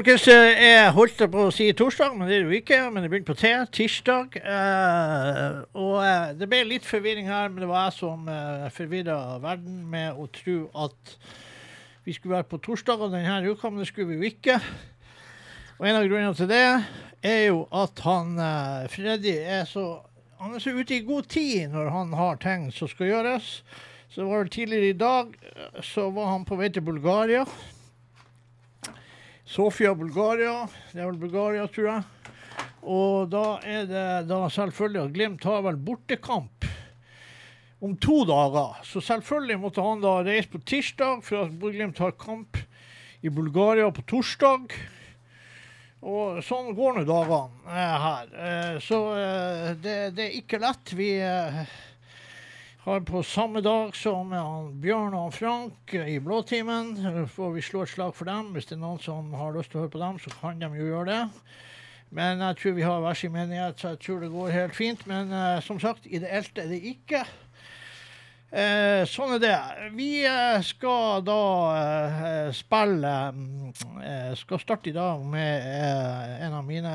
folkens. eh, Jeg holdt på å si torsdag, men det er det jo ikke. Men det begynte på T. Tirsdag. eh, og eh, det ble litt forvirring her, men det var jeg som uh, forvirra verden med å tro at vi skulle være på torsdag og denne uka, men det skulle vi jo ikke. Og en av grunnene til det er jo at han Freddy er så han er så ute i god tid når han har ting som skal gjøres. Så var det tidligere i dag, så var han på vei til Bulgaria. Sofia, Bulgaria. Det er vel Bulgaria, tror jeg. Og da er det da selvfølgelig at Glimt har vel bortekamp om to dager. Så selvfølgelig måtte han da reise på tirsdag, for at Glimt har kamp i Bulgaria på torsdag. Og sånn går nå dagene eh, her. Eh, så eh, det, det er ikke lett. Vi har på samme dag som Bjørn og Frank i Blåtimen. Får vi slå et slag for dem. Hvis det er noen som har lyst til å høre på dem, så kan de jo gjøre det. Men jeg tror vi har hver sin menighet, så jeg tror det går helt fint. Men uh, som sagt, ideelt er det ikke. Uh, sånn er det. Vi uh, skal da spille Skal starte i dag med en av mine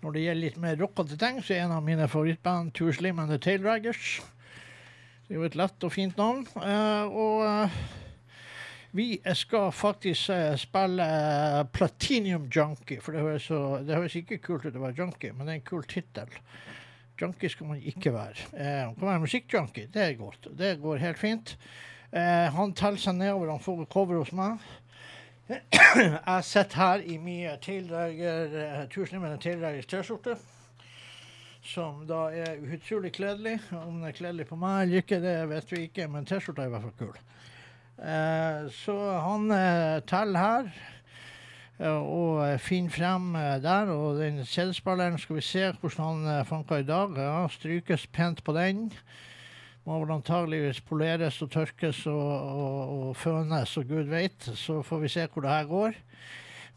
Når det gjelder litt mer rockete ting, så er en av mine favorittband Two Slim and The Taildraggers. Det er jo et lett og fint navn. Eh, og eh, vi skal faktisk eh, spille Platinium Junkie, for det høres, så, det høres ikke kult ut å være junkie, men det er en kul tittel. Junkie skal man ikke være. Man kan være musikkjunkie, det er godt. Det går helt fint. Han teller seg nedover, han får cover hos meg. Jeg sitter her i min tildrager, eh, tusenlimmende tildragers T-skjorte. Som da er utrolig kledelig. Om den er kledelig på meg eller ikke, det vet vi ikke, men T-skjorta er i hvert fall kul. Eh, så han eh, teller her eh, og finner frem der. Og den kjedespilleren skal vi se hvordan han funker i dag. Ja, Strykes pent på den. Må vel antageligvis poleres og tørkes og, og, og fønes og gud veit. Så får vi se hvor det her går.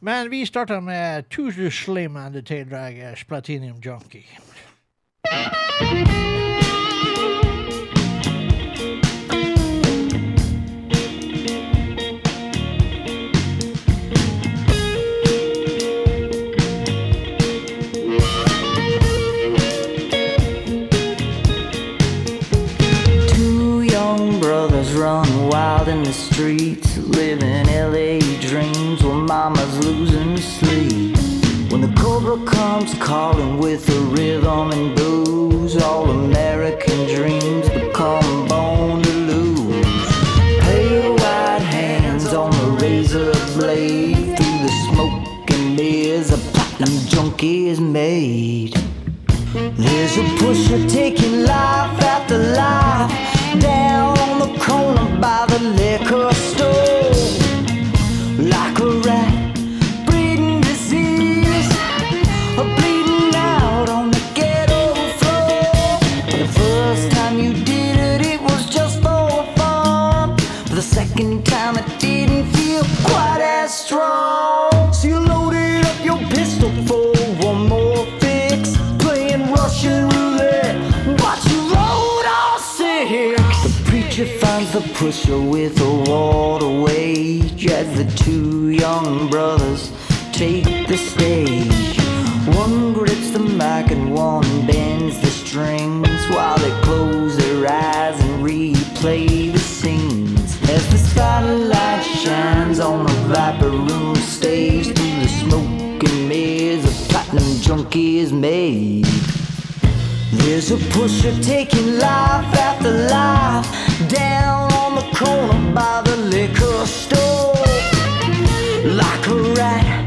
Men vi starter med Too Slim and the Taildraggers Platinum Junkie. Streets, living LA dreams while mama's losing sleep. The cobra comes calling with a rhythm and blues, all American dreams become bone to lose. Pale white hands on the razor blade, through the smoke and mirrors, a platinum junkie is made. There's a pusher taking life after life down on the corner by the liquor store. Pusher with a water wage as the two young brothers take the stage. One grips the mic and one bends the strings while they close their eyes and replay the scenes. As the spotlight shines on the Viper Room stage through the smoke and mirrors, a platinum junkie is made. There's a pusher taking life after life down on the corner by the liquor store. Like a rat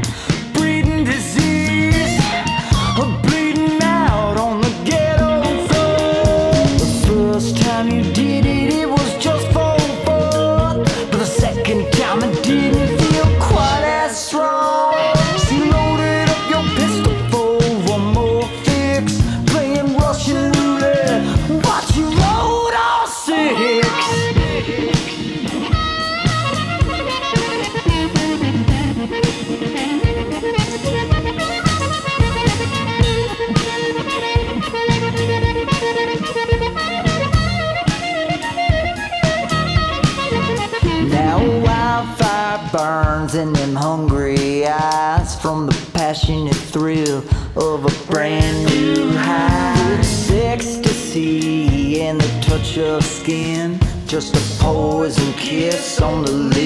just a poison kiss on the lips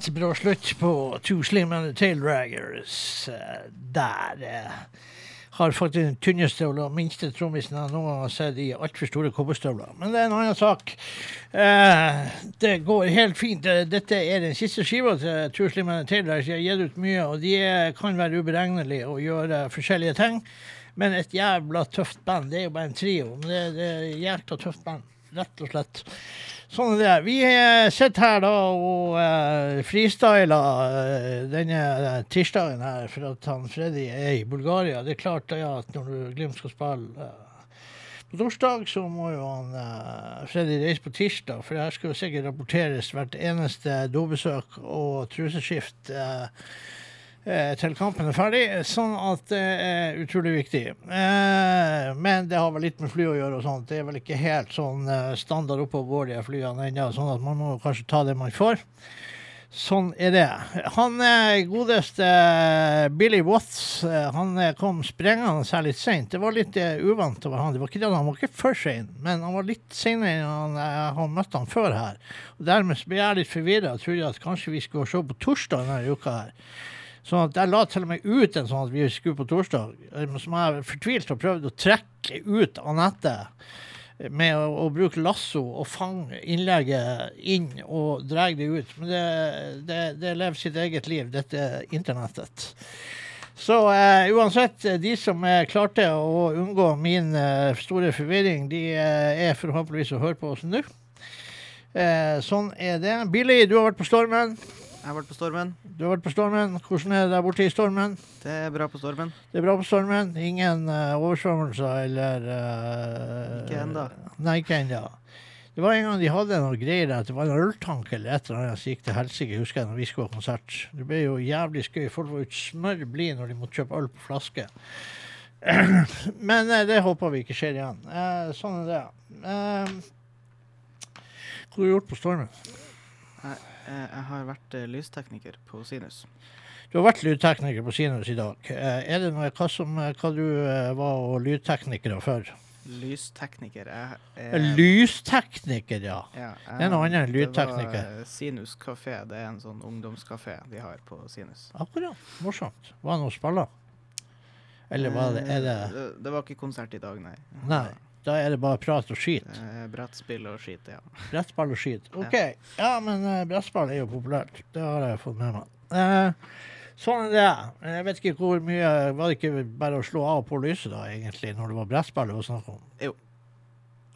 folkens. Bra slutt på Two Slim and the Tail Draggers. Eh, Der eh, har faktisk den tynneste og minste trommisen jeg noen gang har sett i altfor store cowboystøvler. Men det er en annen sak. Eh, det går helt fint. Eh, Dette er den siste skiva til Two Slim and the Tail Draggers. De har gitt ut mye, og de kan være uberegnelige og gjøre forskjellige ting. Men et jævla tøft band. Det er jo bare en trio, men det, det er et jævla tøft band. Rett og slett. Sånn er det. Vi eh, sitter her da og uh, freestyler eh, denne tirsdagen her for at han Freddy er i Bulgaria. Det er klart ja, at når Glimt skal spille på torsdag, så må jo han uh, Freddy reise på tirsdag, for her skal jo sikkert rapporteres hvert eneste dobesøk og truseskift. eh, til kampen er ferdig, sånn at det er utrolig viktig. Eh, men det har vel litt med fly å gjøre og sånt. Det er vel ikke helt sånn eh, standard oppe og går, de flyene ennå, sånn at man må kanskje ta det man får. Sånn er det. Han eh, godeste eh, Billy Watts eh, han eh, kom sprengende her litt seint. Det var litt eh, uvant over han. Det var ikke det, han var ikke for sein, men han var litt seinere enn han, han møtte han før her. Og Dermed ble jeg litt forvirra og trodde at kanskje vi skulle se på torsdag denne uka her. Sånn at Jeg la til og med ut en sånn at vi skulle på torsdag, eh, som jeg fortvilt har prøvd å trekke ut av nettet. med å, å bruke lasso og fange innlegget inn og dra det ut. Men det, det, det lever sitt eget liv, dette internettet. Så eh, uansett, de som klarte å unngå min eh, store forvirring, de eh, er forhåpentligvis å høre på oss nå. Eh, sånn er det. Billy, du har vært på Stormen. Jeg har vært på Stormen. Du har vært på Stormen. Hvordan er det der borte i Stormen? Det er bra på Stormen. Det er bra på Stormen. Ingen uh, oversvømmelser eller uh, Ikke enda. Nei, ikke ennå. Det var en gang de hadde noe greier at det var en øltank eller et eller annet som gikk til helsike, husker jeg, når vi skulle ha konsert. Det ble jo jævlig skøy. Folk var jo smør blide når de måtte kjøpe øl på flaske. Men eh, det håper vi ikke skjer igjen. Eh, sånn er det. Eh, hva har du gjort på Stormen? Eh, jeg har vært eh, lystekniker på Sinus. Du har vært lydtekniker på Sinus i dag. Eh, er det noe hva, som, hva du eh, var og lydtekniker for? Lystekniker. Jeg, Eh, er- Lystekniker, ja. ja, Det er noe annet enn Det lydtekniker. var eh, Sinus kafé. Det er en sånn ungdomskafé de har på Sinus. Akkurat. Morsomt. Var det noe spiller? Eller var det, er det Eh, det, det var ikke konsert i dag, nei. Nei. Da er det bare prat og skit. Eh, Brettspill og skit, ja. Brettspill og skit. OK. Ja, men uh, brettspill er jo populært. Det har jeg fått med meg. Eh, sånn er det. Jeg vet ikke hvor mye Var det ikke bare å slå av på lyset, da, egentlig, når det var brettspill det var snakk om? Jo.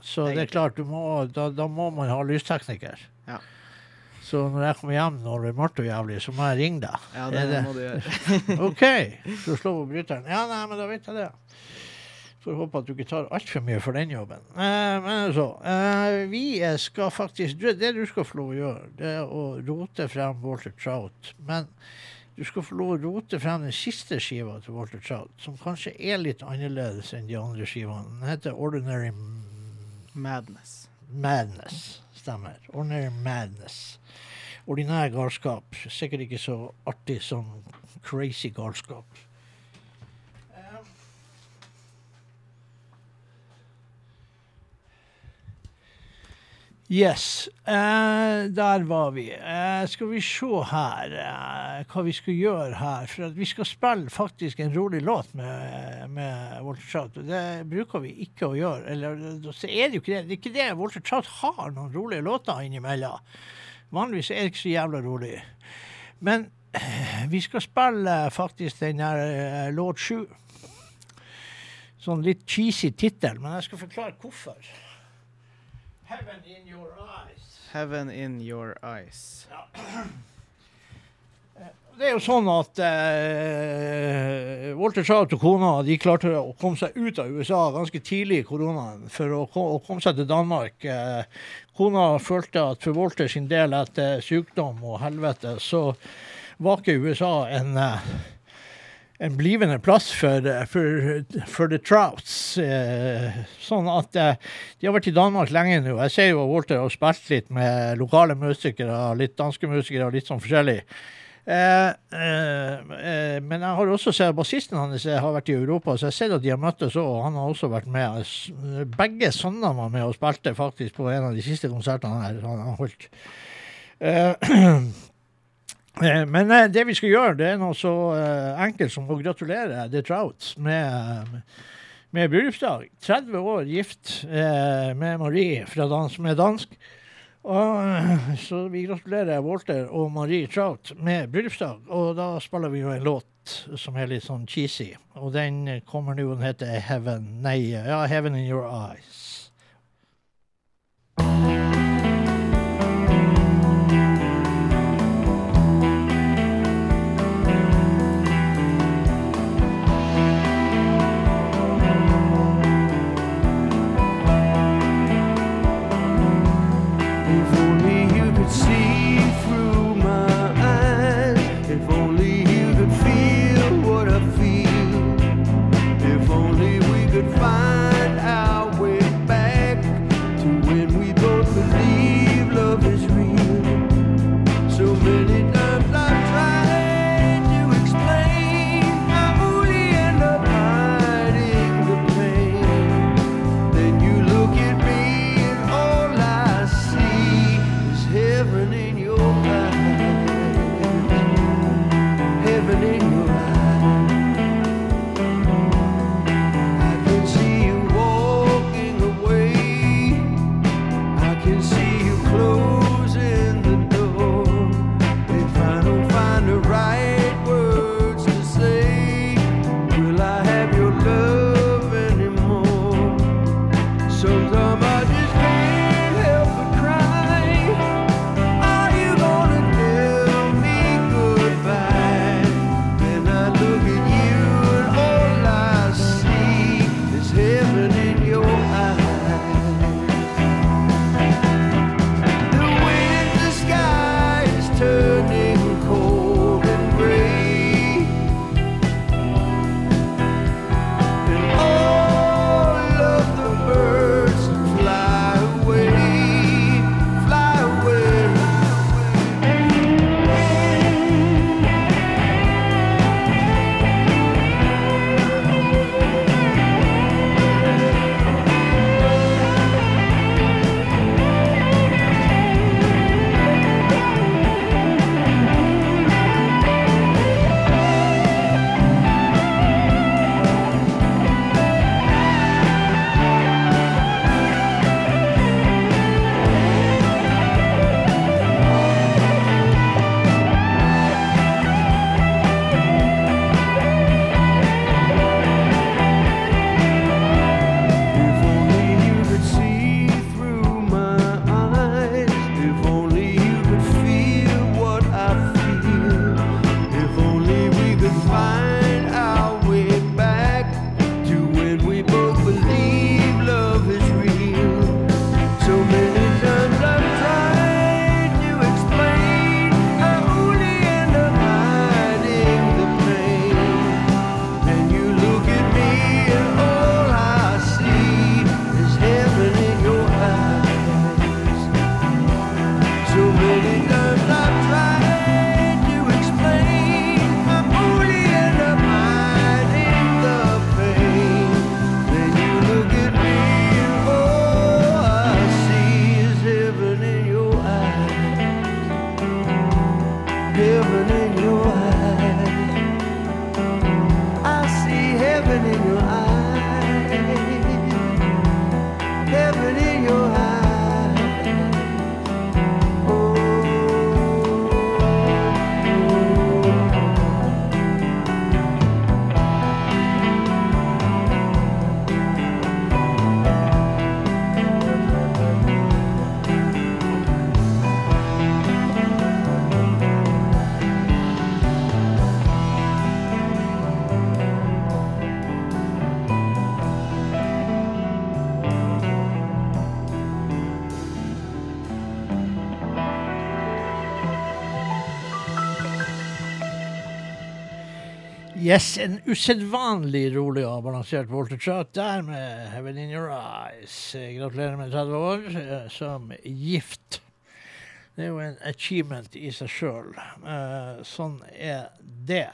Så det er klart, du må, da, da må man ha lystekniker. Ja. Så når jeg kommer hjem når det er mørkt og jævlig, så må jeg ringe deg. Ja, det det- må du gjøre. OK, så slå på bryteren. Ja, nei, men da vet jeg det. Får håpe at du ikke tar altfor mye for den jobben. Eh, men så eh, Vi skal faktisk du- Det du skal få lov å gjøre, det er å rote frem Walter Trout. Men du skal få lov å rote frem den siste skiva til Walter Trout, som kanskje er litt annerledes enn de andre skivene. Den heter Ordinary Madness. Madness. Stemmer. Ordinary Madness. Ordinær galskap. Sikkert ikke så artig som crazy galskap. Yes, eh, der var vi. Eh, skal vi se her eh, hva vi skal gjøre her. For vi skal spille faktisk en rolig låt med, med Walter Trout. og Det bruker vi ikke å gjøre. Eller så er det jo ikke det. Det er ikke det. Walter Trout har noen rolige låter innimellom. Vanligvis er det ikke så jævla rolig. Men eh, vi skal spille faktisk den der eh, låt sju. Sånn litt cheesy tittel, men jeg skal forklare hvorfor. Heaven in your eyes. Heaven in your eyes. Ja. Det er jo sånn at eh, Walter Trout og kona de klarte å komme seg ut av USA ganske tidlig i koronaen for å, å komme seg til Danmark. Eh, kona følte at for Walter sin del etter sykdom og helvete, så var ikke USA en eh, en blivende plass for, for, for the Trouts. Eh, sånn at eh, de har vært i Danmark lenge nå. Jeg ser jo Walter har spilt litt med lokale musikere, litt danske musikere og litt sånn forskjellig. Eh, eh, men jeg har også sett bassisten hans har vært i Europa, så jeg ser at de har møttes òg. Han har også vært med. Begge sønnene var med og spilte faktisk på en av de siste konsertene han har holdt. Eh, Men eh, det vi skal gjøre, det er noe så eh, enkelt som å gratulere The Trouts med, med bryllupsdag. 30 år gift eh, med Marie fra dans, er dansk. Og, eh, så vi gratulerer Walter og Marie Trout med bryllupsdag. Og da spiller vi jo en låt som er litt sånn cheesy. Og den kommer nå, den heter Heaven Nei, ja, Heaven in Your Eyes. Yes, en usedvanlig rolig og balansert Walter Trout der med 'Heaven In Your Eyes'. Eh, Gratulerer med 30 år eh, som gift. Det er jo en achievement i seg sjøl. sånn er det.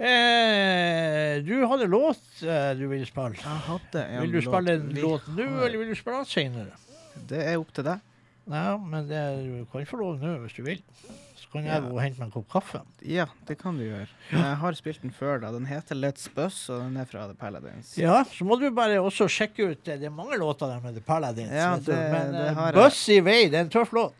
Uh, du hadde låt uh, du ville spille. Jeg hadde en Vil du spille en låt nå, eller vil du spille den senere? Det er opp til deg. Ja, men det, du kan få lov nå hvis du vil. Kan jeg gå og hente meg en kopp kaffe. Ja, det kan du gjøre. Jeg har spilt den før. da. Den heter Let's Buzz, og den er fra The Paladins. Ja, så må du bare også sjekke ut eh, Det er mange låter der med The Paladins. Ja, det- men det eh. Buss i vei, det er en tøff låt.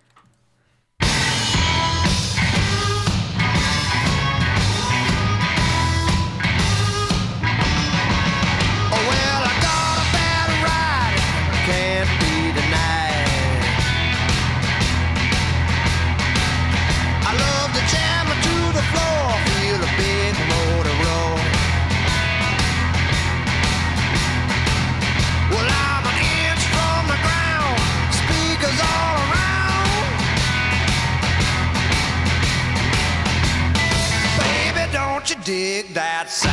That's. that sound.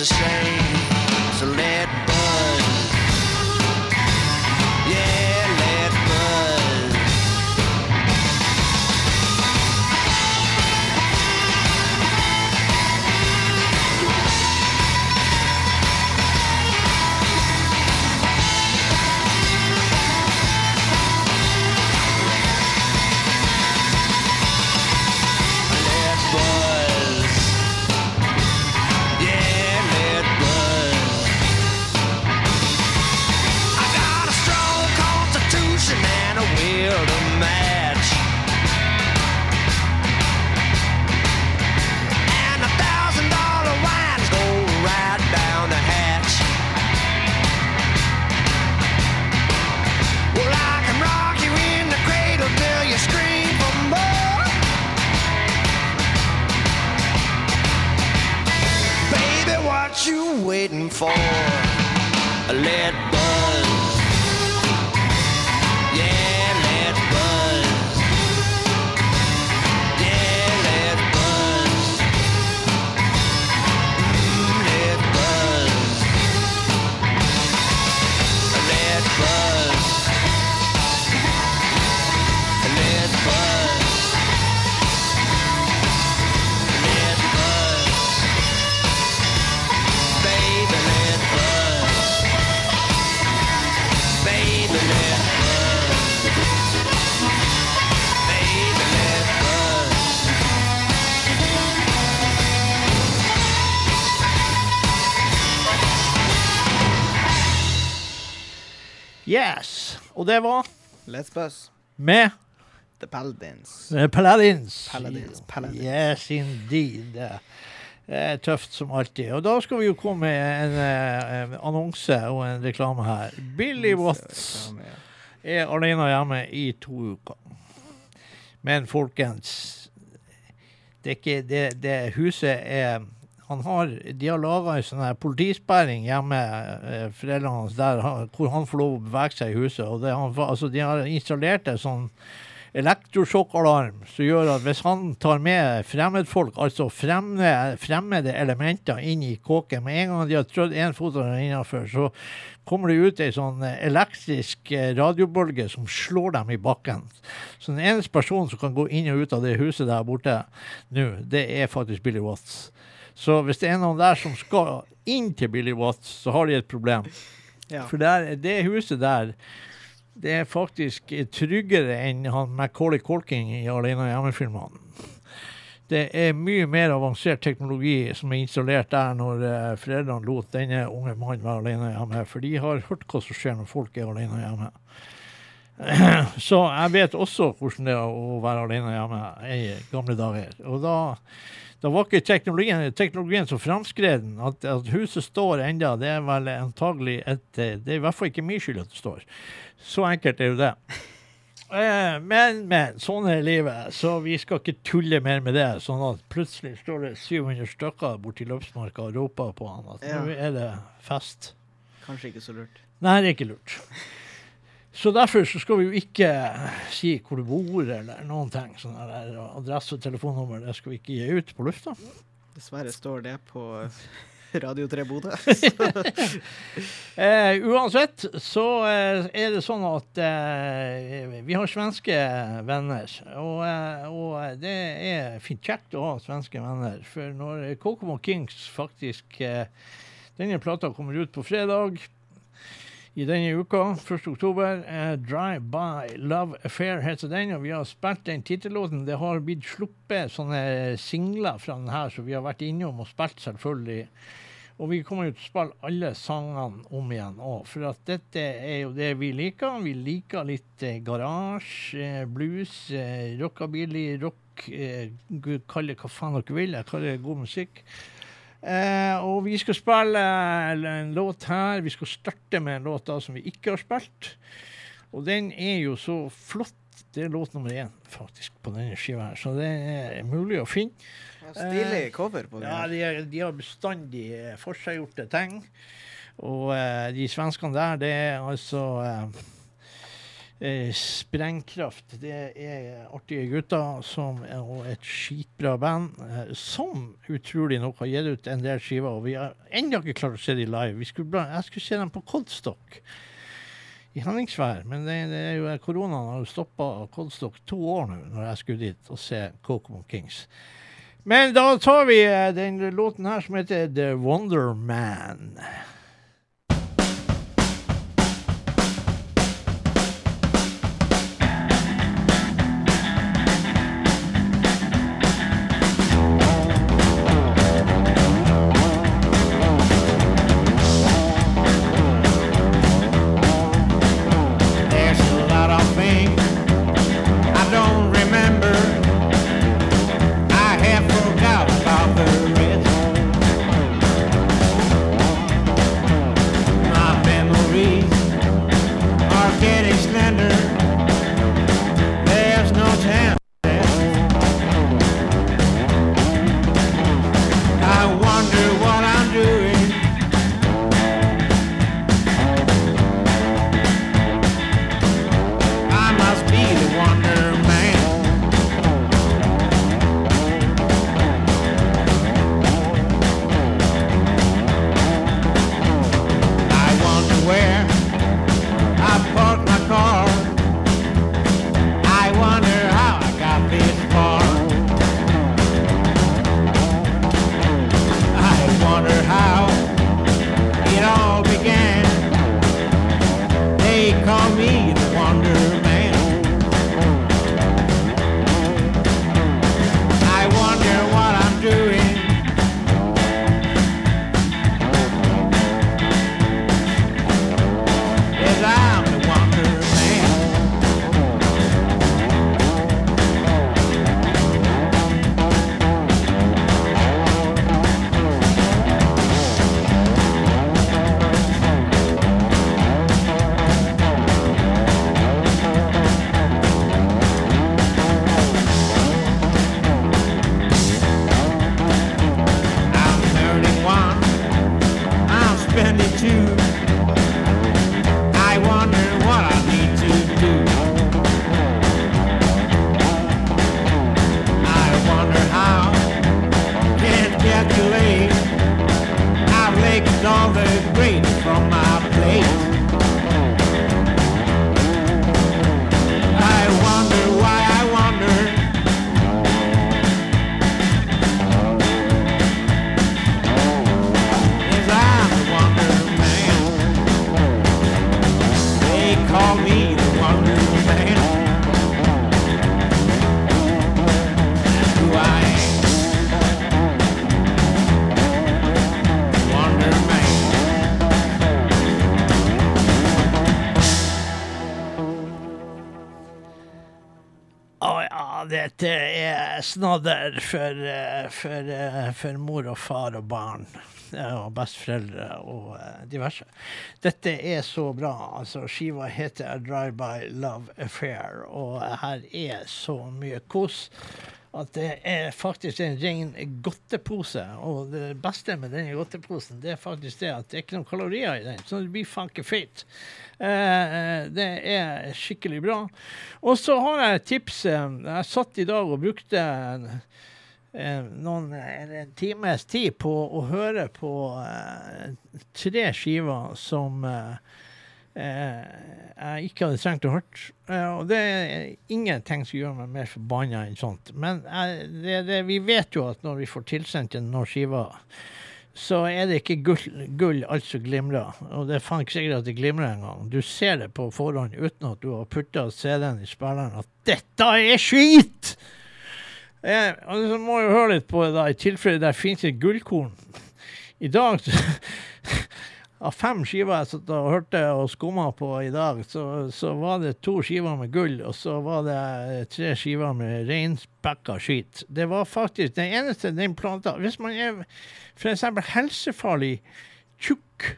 the same. Waiting for? A let Yes. Og det var Let's Buzz. med The Paladins. The Paladins. Paladins, Paladins. Yes, indeed. Det er tøft som alltid. Og da skal vi jo komme med en, eh, annonse og en reklame her. Billy Watts er alene hjemme i to uker. Men folkens, det er ikke det, det huset er han har, De har laga en sånn politisperring hjemme, eh, foreldrene hans, der hvor han får lov å bevege seg i huset. og det, han, altså, De har installert en sånn elektrosjokkalarm som gjør at hvis han tar med fremmedfolk, altså fremmede, fremmede elementer, inn i kåken Med en gang de har trødd én fot innenfor, så kommer det ut ei sånn elektrisk eh, radiobølge som slår dem i bakken. Så den eneste personen som kan gå inn og ut av det huset der borte nå, det er faktisk Billy Watts. Så hvis det er noen der som skal inn til Billy Watts, så har de et problem. Ja. For der, det huset der, det er faktisk tryggere enn han Macaulay Culkin i Alene hjemme-filmene. Det er mye mer avansert teknologi som er installert der når eh, foreldrene lot denne unge mannen være alene hjemme. For de har hørt hva som skjer når folk er alene hjemme. Så jeg vet også hvordan det er å være alene hjemme i gamle dager. Og da, da var ikke teknologien, teknologien så framskreden at, at huset står enda, det er vel antagelig et Det er i hvert fall ikke min skyld at det står. Så enkelt er jo det. Eh, Men, men, sånn er livet. Så vi skal ikke tulle mer med det. Sånn at plutselig står det 700 stykker borti løpsmarka og roper på han at Ja. nå er det fest. Kanskje ikke så lurt. Nei, det er ikke lurt. Så derfor så skal vi jo ikke si hvor du bor, eller noen ting. Sånn der, adresse og telefonnummer det skal vi ikke gi ut på lufta. Dessverre står det på Radio 3 Bodø. Eh, uansett så eh, er det sånn at eh, vi har svenske venner. Og, eh, og det er fint kjekt å ha svenske venner. For når Kokomo Kings faktisk eh, Denne plata kommer ut på fredag i denne uka, 1. oktober. Eh, Drive By Love Affair heter den, og vi har spilt den tittellåten. Det har blitt sluppet sånne singler fra den her, så vi har vært innom og spilt, selvfølgelig. Og vi kommer jo til å spille alle sangene om igjen òg, for at dette er jo det vi liker. Vi liker litt eh, garasje, eh, blues, eh, rockabilly, rock eh, Kall det hva faen dere vil, jeg kaller det god musikk. Eh, og vi skal spille en låt her. Vi skal starte med en låt da som vi ikke har spilt. Og den er jo så flott. Det er låt nummer én faktisk på denne skiva her, så det er mulig å finne. Stilig cover på den. Ja, de, er, de har bestandig eh, forseggjorte ting. Og eh, de svenskene der, det er altså eh, eh, Sprengkraft. Det er artige gutter som, og et skitbra band eh, som utrolig nok har gitt ut en del skiver. Og vi har ennå ikke klart å se dem live. Skulle, jeg skulle se dem på Kodstock i Henningsvær, men det, det er jo koronaen har jo stoppa Kodstock to år nå, når jeg skulle dit og se Kokomo Kings. Men da tar vi eh, den låten her som heter The Wonder Man. Er snadder for, eh, for, eh, for mor og far og barn. eh, Og besteforeldre og diverse. Dette er så bra. Altså, skiva heter A Drive-By Love Affair, og her er så mye kos at det er faktisk en ren godtepose. Og det beste med denne godteposen det er faktisk det at det er ikke noen kalorier i den, så det blir faen ikke feit. Eh, eh, det er skikkelig bra. Og så har jeg et tips. eh, Jeg satt i dag og brukte en, noen, en, times tid på å høre på tre skiver som jeg ikke hadde trengt å hørt. Eh, og det er ingenting som gjør meg mer forbanna enn sånt. Men det, det, vi vet jo at når vi får tilsendt en noen skiver, så er det ikke gull, gull alt som glimrer. Og det er faen ikke sikkert at det glimrer engang. Du ser det på forhånd uten at du har putta CD-en i spilleren at 'dette er skit'! Eh, og så må jeg høre litt på det, da, i tilfelle der finnes et gullkorn. I dag Av fem skiver jeg satt og hørte og skumma på i dag, så, så var det to skiver med gull, og så var det eh, tre skiver med reinspekka skit. Det var faktisk den eneste den planta Hvis man er f.eks. helsefarlig tjukk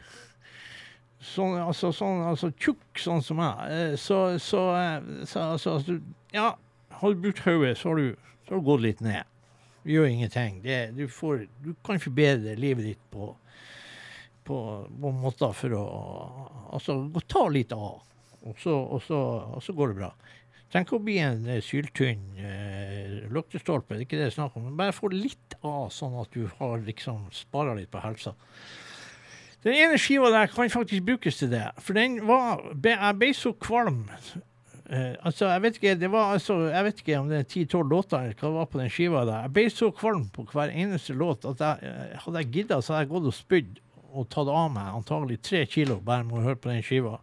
Sånn, altså, sånn, altså tjukk sånn som meg, eh, så, så, eh, så altså, altså, Ja, har du brukt hodet, så har du, så har du gått litt ned. Gjør ingenting. Det, du, får, du kan forbedre livet ditt på på, på måter for å altså, ta litt av, og så, og så, og så går det bra. Ikke å bli en eh, syltynn eh, luktestolpe, det er ikke det det er snakk om. Bare få litt av, sånn at du har liksom spara litt på helsa. Den ene skiva der kan faktisk brukes til det, for den var Jeg ble så kvalm. Eh, altså, jeg vet ikke det var altså, jeg vet ikke om det er 10-12 låter eller hva det var på den skiva der. Jeg ble så kvalm på hver eneste låt at jeg, eh, hadde jeg gidda, så hadde jeg gått og spydd og tatt av meg antagelig tre kilo bare med å høre på den skiva.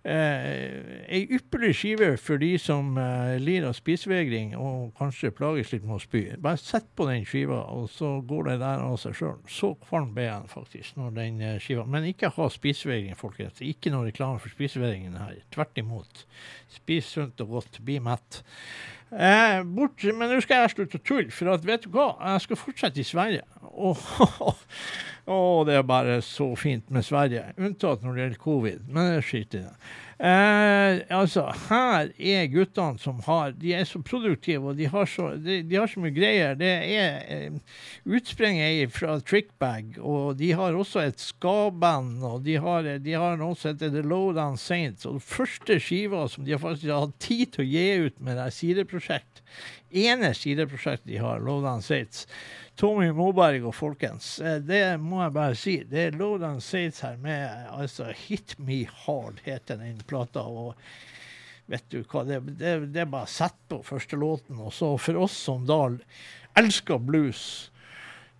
Eh, ei ypperlig skive for de som eh, lir av spisevegring og kanskje plages litt med å spy. Bare sett på den skiva, og så går det der av seg sjøl. Så kvalm ble jeg faktisk når den eh, skiva Men ikke ha spisevegring, folkens. Ikke noe reklame for spisevegringen her. Tvert imot. Spis sunt og godt. Bli mett. Eh, bort, men nå skal jeg slutte å tulle, for at, vet du hva? Jeg skal fortsette i Sverige. Og, og det er bare så fint med Sverige, unntatt når det gjelder covid. Men det skiter i det. Eh, altså, her er guttene som har De er så produktive, og de har så, de, de har så mye greier. Det er eh, utspring er fra Trickbag, og de har også et ska-band, og de har, de har noe som heter The Lowdown Saints. Og den første skiva som de har faktisk hatt tid til å gi ut med det sideprosjekt, ene sideprosjektet de har, Lowdown Saints, Tommy Moberg og folkens, eh, det må jeg bare si. Det er Lowdown Sates her med altså Hit Me Hard, heter den plata. og vet du hva, det, det, det er bare å sette på første låten. Og så for oss som da elsker blues,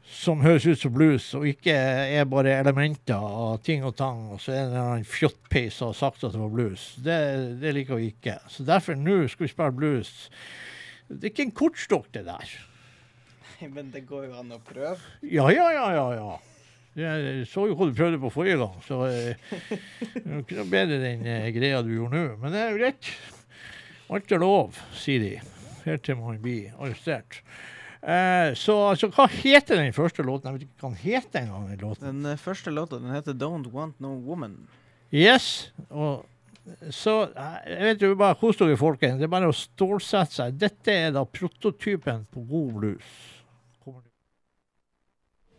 som høres ut som blues, og ikke er bare elementer av ting og tang, og så er det en fjottpeis som har sagt at det var blues, det, det liker vi ikke. Så derfor nå skal vi spille blues. Det er ikke en kortstokk, det der. Men det går jo an å prøve. Ja, ja, ja, ja. ja. Jeg så jo hva du prøvde på forrige gang, så eh, det er ikke noe bedre den eh, greia du gjorde nå. Men det er jo greit. Alt er lov, sier de. Helt til man blir arrestert. Eh, så så, hva heter den første låten? Jeg vet ikke hva den heter engang. den låten. Den eh, første låta den heter 'Don't Want No Woman'. Yes. Og så jeg vet jo bare kos dere, folkens. Det er bare å stålsette seg. Dette er da prototypen på god blues.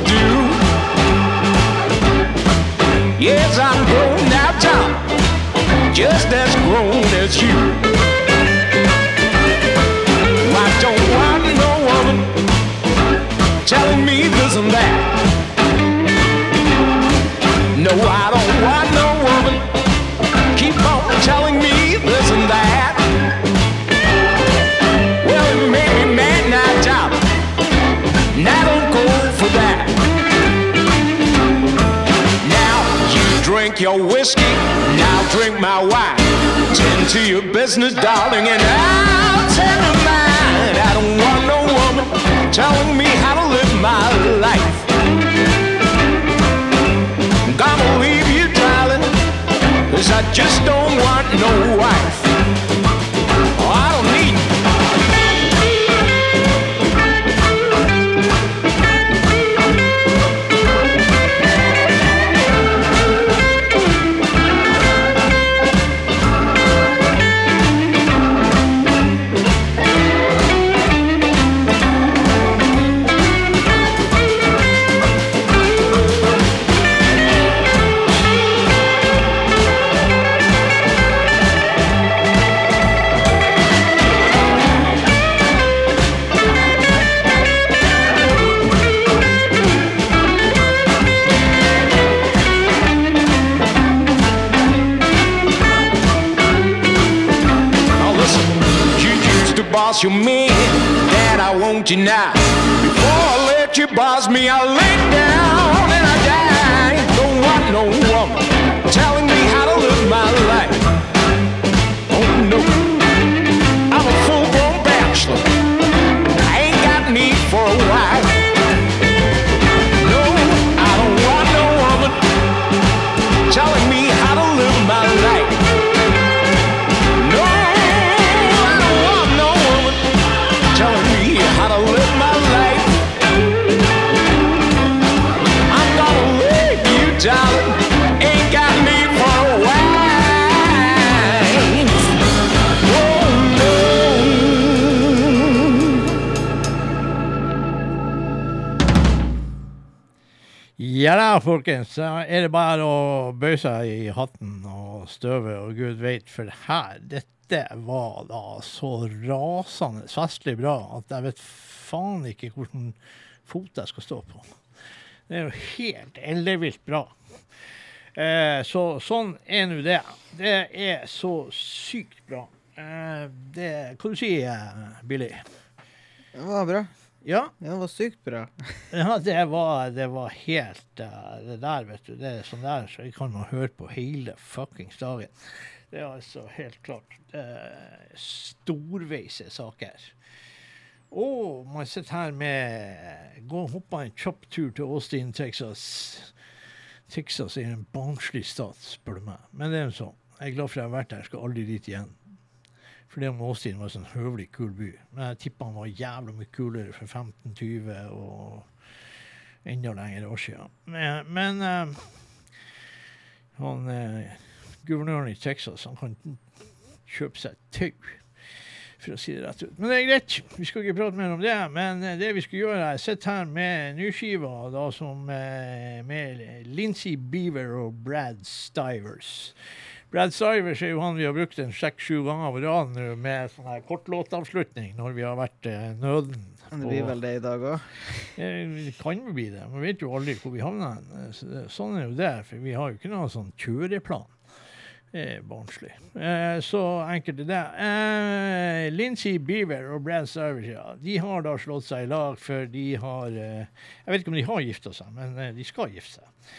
to do. Yes, I'm grown now, Tom, just as grown as you. Your whiskey, now drink my wine. Tend to your business, darling, and I'll tend to mine. I don't want no woman telling me how to live my life. I'm gonna leave you, darling, cause I just don't want no wife. Boss your man, that I won't you now. Before I let you boss me, I lay down Folkens. Er det bare å bøye seg i hatten og støvet og gud veit, for her, dette var da så rasende festlig bra at jeg vet faen ikke hvilken fot jeg skal stå på. Det er jo helt ellevilt bra. Eh, så sånn er nå det. Det er så sykt bra. Eh, det Hva du sier du, Billy? Det var bra. Ja? Ja, det var sykt bra. Ja, det var, det var helt uh, Det der, vet du. Det er sånn der så jeg kan man høre på hele fuckings dagen. Det er altså helt klart uh, storveise saker. Og man sitter her med Gå og hoppe en kjapp tur til Austin, Texas. Texas er en barnslig stat, spør du meg. Men det er jo sånn. Jeg er glad for at jeg har vært der. Skal aldri dit igjen. For det om Austin var en sånn høvelig kul by. Men jeg tipper han var jævla mye kulere for 15-20 og enda lengre år siden. Men, men uh, han uh, guvernøren i Texas han kan kjøpe seg tau, for å si det rett ut. Men det er greit, vi skal ikke prate mer om det. Men eh, det vi skal gjøre, er sitte her med nyskiva da, som, med Lincy Beaver og Brad Stivers. Brad Stivers er jo han vi har brukt en seks-sju ganger på rad nå med sånn her kortlåtavslutning når vi har vært eh, nøden. Men det blir vel det i dag òg. Eh, Det kan jo bli det. Man vet jo aldri hvor vi havner. hen. Eh, sånn er jo det, for vi har jo ikke noen sånn kjøreplan. Er barnslig. Eh, så enkelt er det. Eh, Lincy Beaver og Brad Stivers, ja, de har da slått seg i lag, for de har eh, Jeg vet ikke om de har gifta seg, men eh, de skal gifte seg.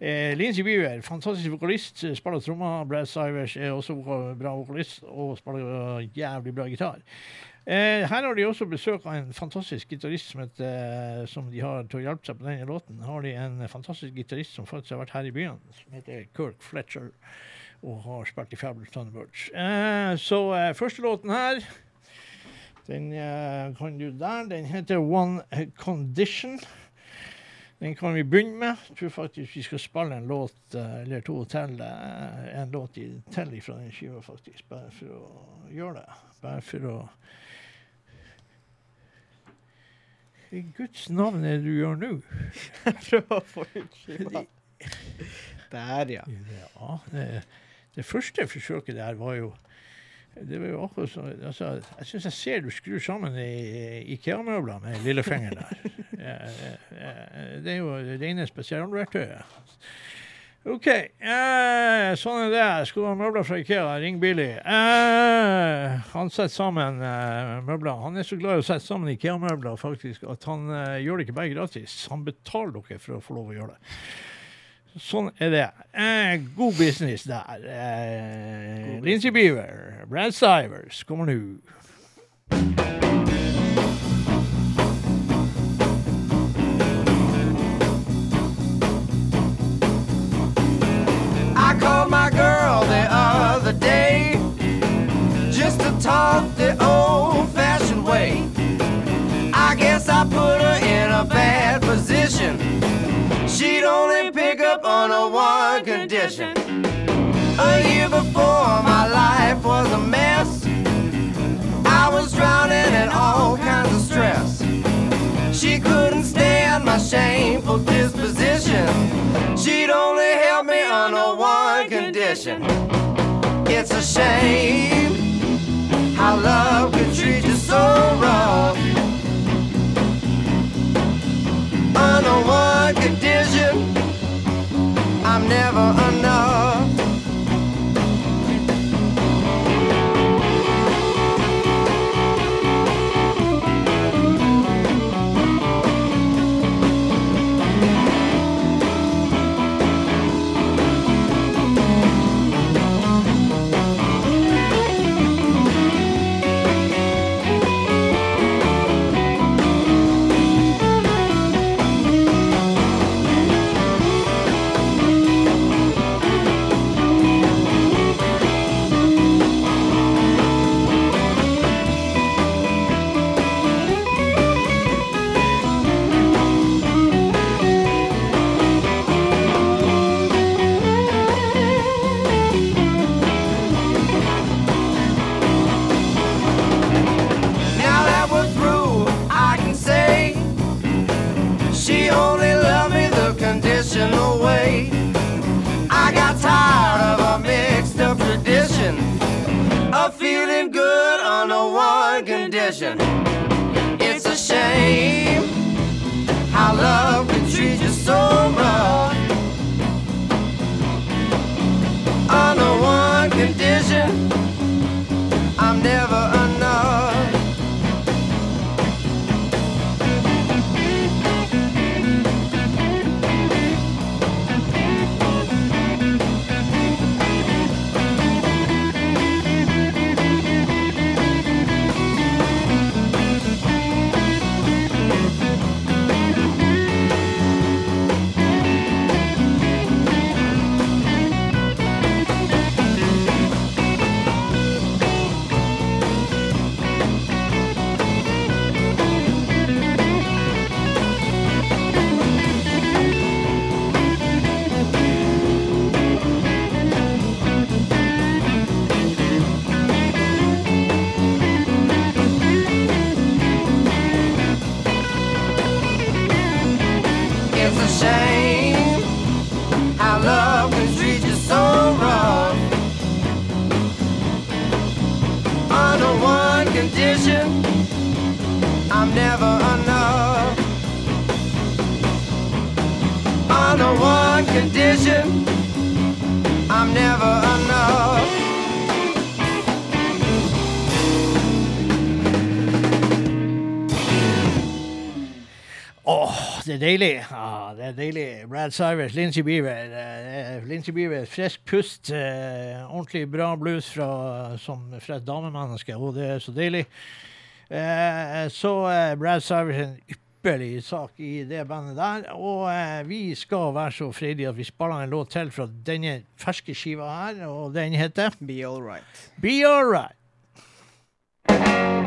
Eh, Lincy Beaver, fantastisk vokalist, eh, spiller trommer. Brad Sivers er også bra vokalist og spiller eh, jævlig bra gitar. Eh, her har de også besøk av en fantastisk gitarist som, heter, eh, som de har til å hjelpe seg på denne låten. Har de en fantastisk gitarist som faktisk har vært her i byen, som heter Kirk Fletcher, og har spilt i Fabulous Thunderbirds. Eh, så eh, første låten her, den kan du der. Den heter One Condition. Den kan vi begynne med. Jeg tror faktisk vi skal spille en låt eh, eller to til. eh, En låt i- til fra den skiva, faktisk. Bare for å gjøre det. Bare for å I Guds navn er det du gjør nå? Prøver å få ut skiva. Der, ja. Ja, det, det første forsøket der var jo det var jo akkurat så, altså, Jeg syns jeg ser du skrur sammen i Ikea-møbler med lillefingeren der. Det er jo rene spesialverktøyet. OK. Eh, sånn er det. Skulle ha møbler fra Ikea, ring Billy. Eh, han setter sammen eh, møbler. Han er så glad i å sette sammen Ikea-møbler faktisk, at han eh, gjør det ikke bare gratis. Han betaler dere for å få lov å gjøre det. Sånn er det. Eh, god business der. Eh, Lincy Beaver, Brad Sivers kommer nå. I called my girl the other day just to talk the old fashioned way. I guess I put her in a bad position. She'd only pick up on a one condition. A year before, my life was a mess. I was drowning in all kinds of stress. She couldn't stand my shameful disposition. She'd only help me under one condition. It's a shame how love could treat you so rough. Under one condition, I'm never enough. Tradition of feeling good under one condition. It's a shame how love can treat you so rough. Under one condition, I'm never enough. Det er deilig. Ah, det er deilig. Brad Sivers, Lincy Beaver. Uh, Lincy Beaver, frisk pust. Uh, ordentlig bra blues fra, som, fra et damemenneske, og det er så deilig. Uh, så eh, Brad Sivers en ypperlig sak i det bandet der. Og eh, vi skal være så freidige at vi spiller en låt til fra denne ferske skiva her, og den heter Be all right. Be Alright. Right it be alright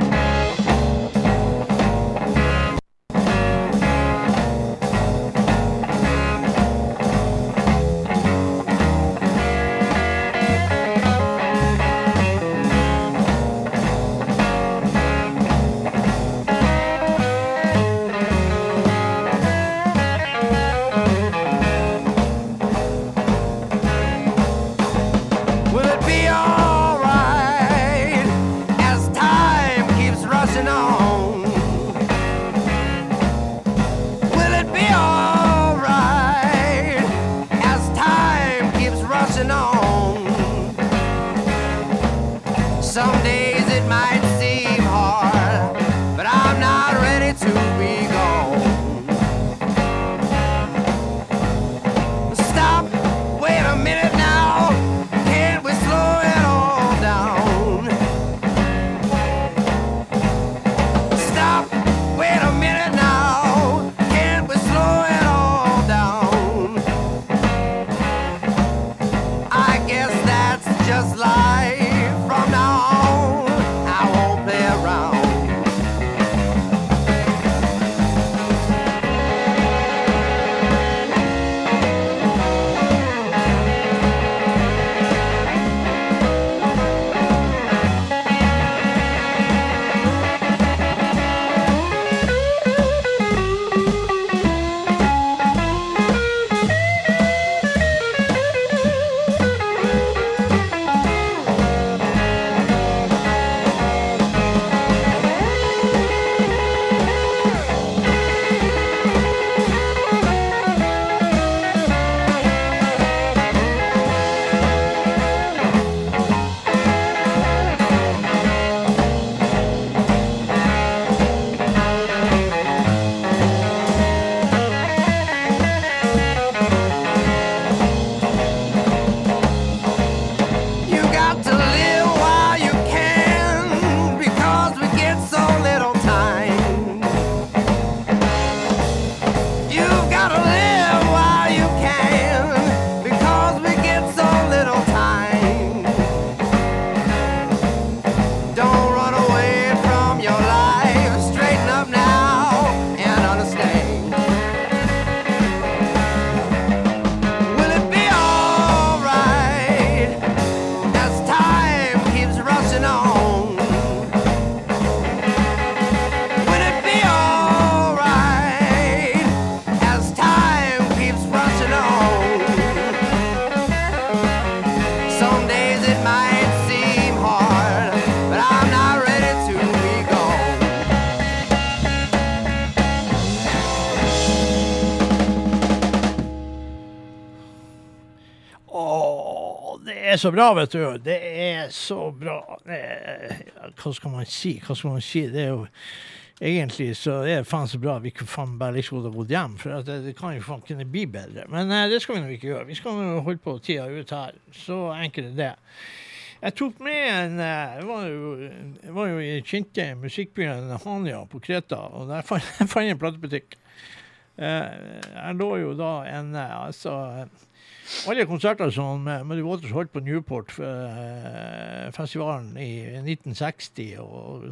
så bra, vet du. Det er så bra. Hva skal man si? Hva skal man si? Det er jo Egentlig så er det faen så bra vi kunne faen bare like godt ha gått hjem, for det, det kan jo faen kunne bli bedre. Men eh, det skal vi nå ikke gjøre. Vi skal nå holde på tida ut her. Så enkelt er det. Jeg tok med en eh, Jeg var jo, jeg var i kjente musikkbyen Hania på Kreta, og der fant jeg en platebutikk. Eh, Jeg lå jo da en eh, Altså alle konserter som eh, Muddy Waters holdt på Newport-festivalen i 1960 og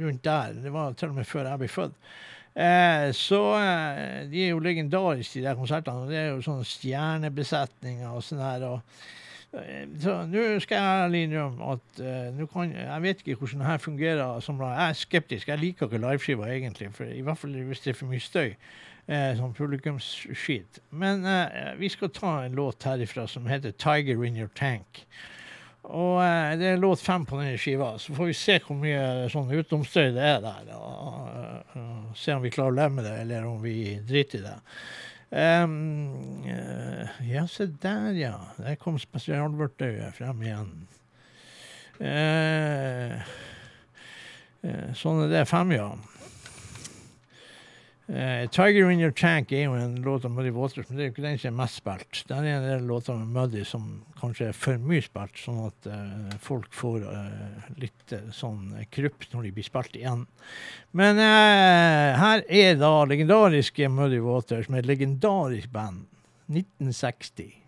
rundt der, det var til og med før jeg ble født, eh, så eh, de er jo legendariske, de der konsertene. Det er jo sånne stjernebesetninger og sånn her. og eh, så nå skal jeg ærlig innrømme at eh, kan, jeg vet ikke hvordan det her fungerer. Som, jeg er skeptisk. Jeg liker ikke liveskiver egentlig, for, i hvert fall hvis det er for mye støy. Eh, sånn publikumsskit. Men eh, vi skal ta en låt herifra som heter 'Tiger In Your Tank'. Og eh, det er låt fem på denne skiva, så får vi se hvor mye sånn utenomstøy det er der. Og, og, og se om vi klarer å leve med det, eller om vi driter i det. Um, eh, ja, se der, ja. Der kom spesialvørtøyet frem igjen. Uh, uh, sånn er det fem, ja. Eh, 'Tiger In Your Tank' er jo en låt av Muddy Waters, men det er jo ikke den som er mest spilt. Det er en del låter med Muddy som kanskje er for mye spilt, sånn at uh, folk får uh, litt sånn krupp når de blir spilt igjen. Men her er da legendariske Muddy Waters med et legendarisk band. 1960.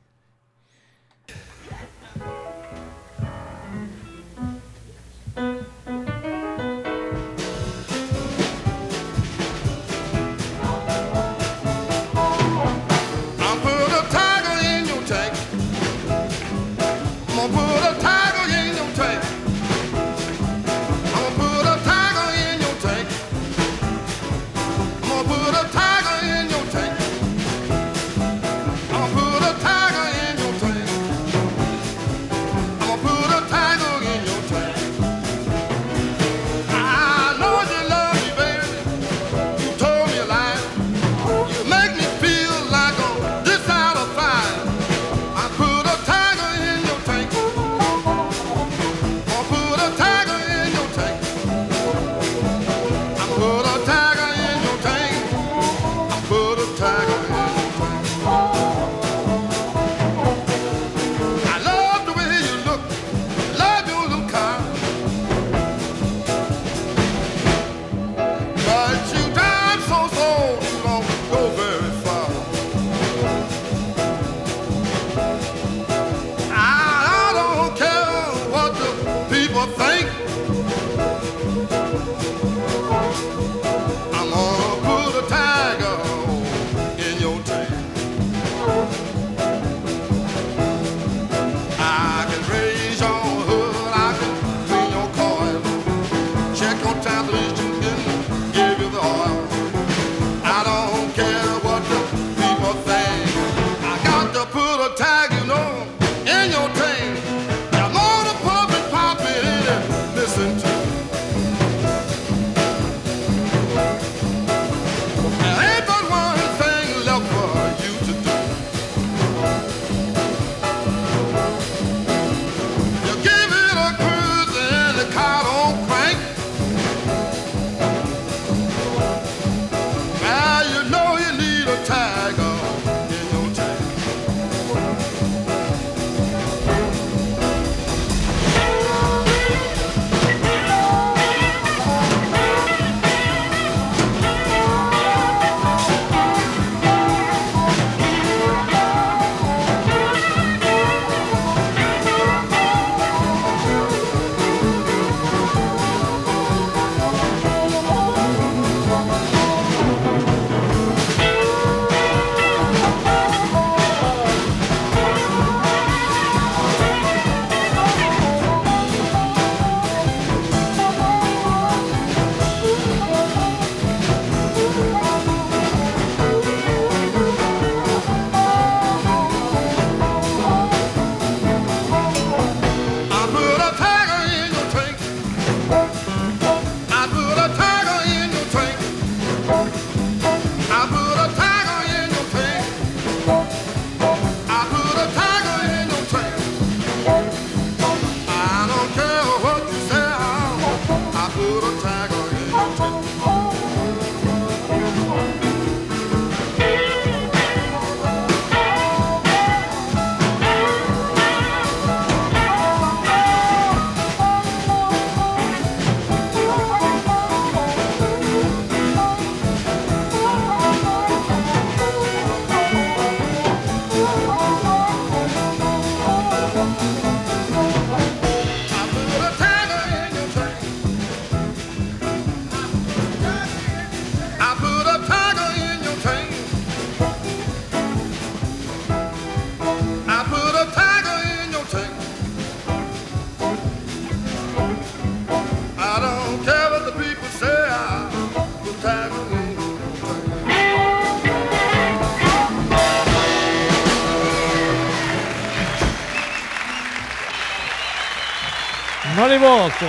Muddy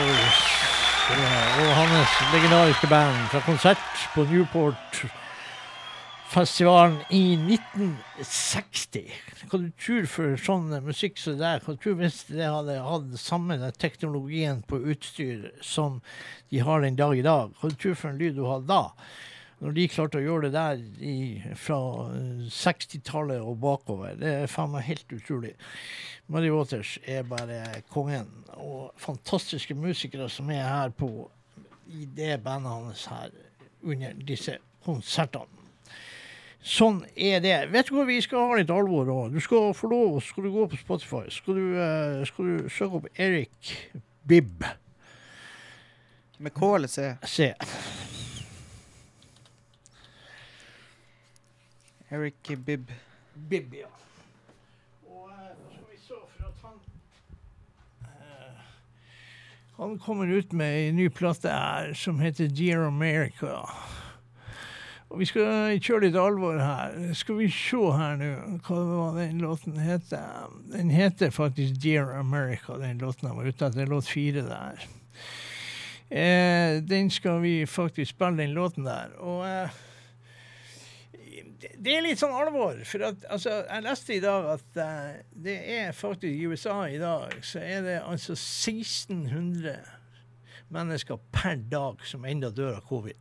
og hans legendariske band fra konsert på Newport-festivalen i 1960. Hva du tror for sånn musikk som det der? Hva du tror hvis det hadde hatt samme teknologien på utstyr som de har den dag i dag? Hva du tror for en lyd du hadde da? Når de klarte å gjøre det der i, fra eh, 60-tallet og bakover, det er faen meg helt utrolig. Muddy Waters er bare kongen, og fantastiske musikere som er her på i det bandet hans her under disse konsertene. Sånn er det. Vet du hva, vi skal ha litt alvor òg. Du skal få lov, skal du gå på Spotify, skal du, eh, skal du søke opp Erik Bibb. Med K eller C? Se. Eric Bibb. Bibb, ja. Og som vi så, for at han eh, Han kommer ut med ei ny plate her som heter Dear America. Og vi skal kjøre litt alvor her. Skal vi se her nå hva den låten heter. Den heter faktisk Dear America, den låten han var ute etter. Låt fire der. Eh, den skal vi faktisk spille, den låten der. Og eh, det- er litt sånn alvor. For at, altså, jeg leste i dag at uh, det er faktisk i USA i dag så er det altså 1600 mennesker per dag som enda dør av covid.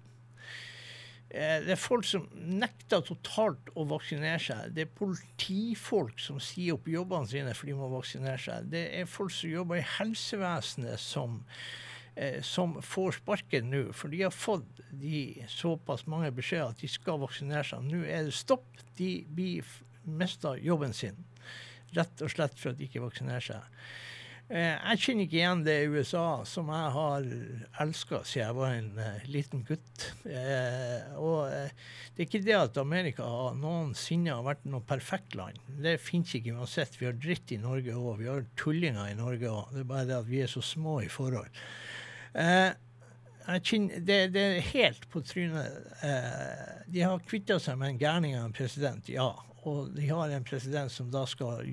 Eh, Det er folk som nekter totalt å vaksinere seg. Det er politifolk som sier opp jobbene sine fordi de må vaksinere seg. Det er folk som jobber i helsevesenet som, som får sparken nå, for de har fått de såpass mange beskjeder at de skal vaksinere seg. Nå er det stopp. De blir mista jobben sin. Rett og slett for at de ikke vaksinerer seg. Eh, jeg kjenner ikke igjen det USA som jeg har elska siden jeg var en eh, liten gutt. Eh, og eh, det er ikke det at Amerika noensinne har vært noe perfekt land. Det fins ikke uansett. Vi har dritt i Norge òg. Vi har tullinger i Norge òg. Det er bare det at vi er så små i forhold. Eh, kjenner, det, det er helt på trynet. Eh, de har kvitta seg med en gærning av en president, ja. Og de har en president som da skal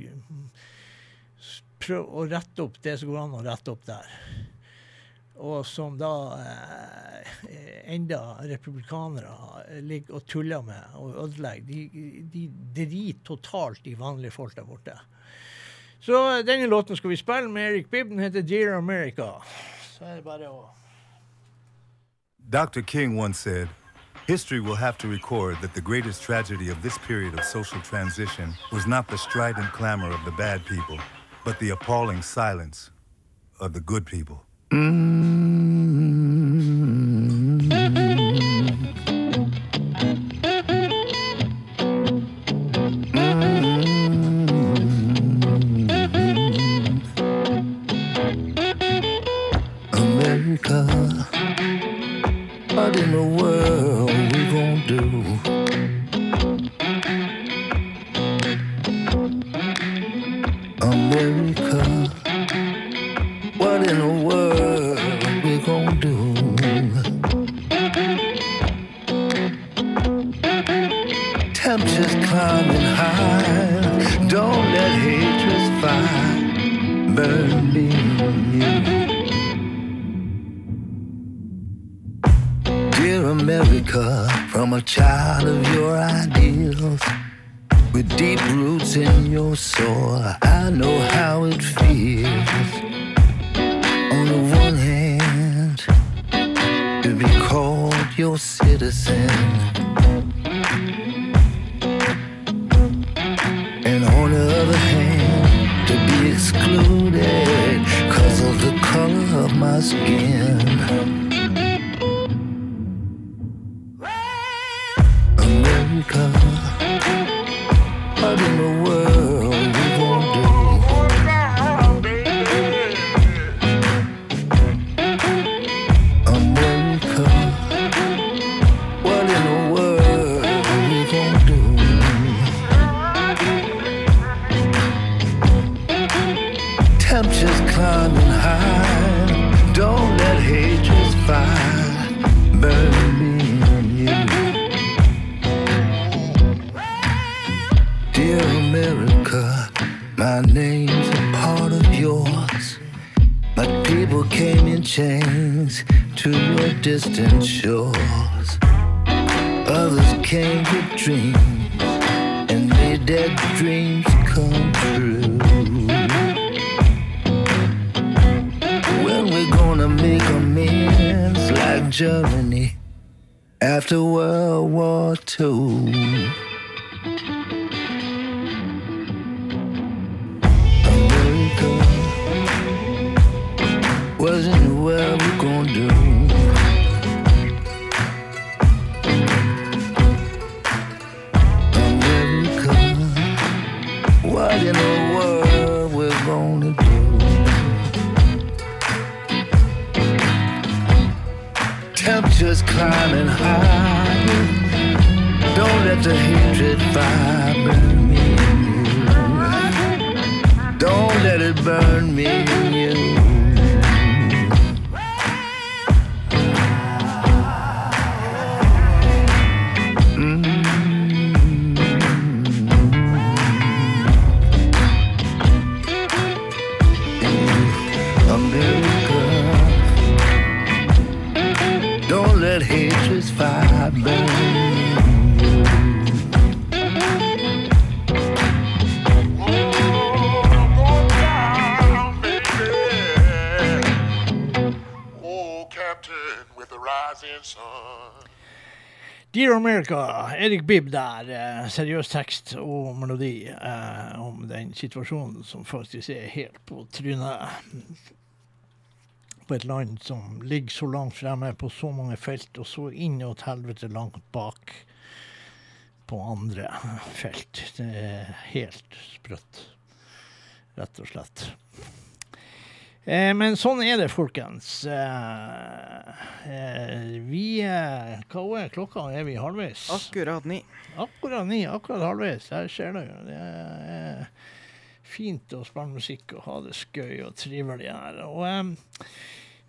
prøve å rette opp det som går an å rette opp der. Og som da eh, enda republikanere ligger og tuller med og ødelegger. De, de driter totalt i vanlige folk der borte. Så denne låten skal vi spille med Eric Bibb. Den heter Dear America. Så det bare å Dr. King once said, History will have to record that the greatest tragedy of this period of social transition was not the strident clamor of the bad people, but the appalling silence of the good people. America, America, Erik Bibb der. Eh, seriøs tekst og melodi eh, om den situasjonen som faktisk er helt på trynet. På et land som ligger så langt fremme på så mange felt, og så inn og til helvete langt bak på andre felt. Det er helt sprøtt, rett og slett. Eh, men sånn er det, folkens. Eh, eh, vi eh, Hva er klokka? Er vi halvveis? Akkurat ni. Akkurat ni, akkurat halvveis. Der ser du. Det er fint å spille musikk og ha det skøy og trivelig her. Og eh,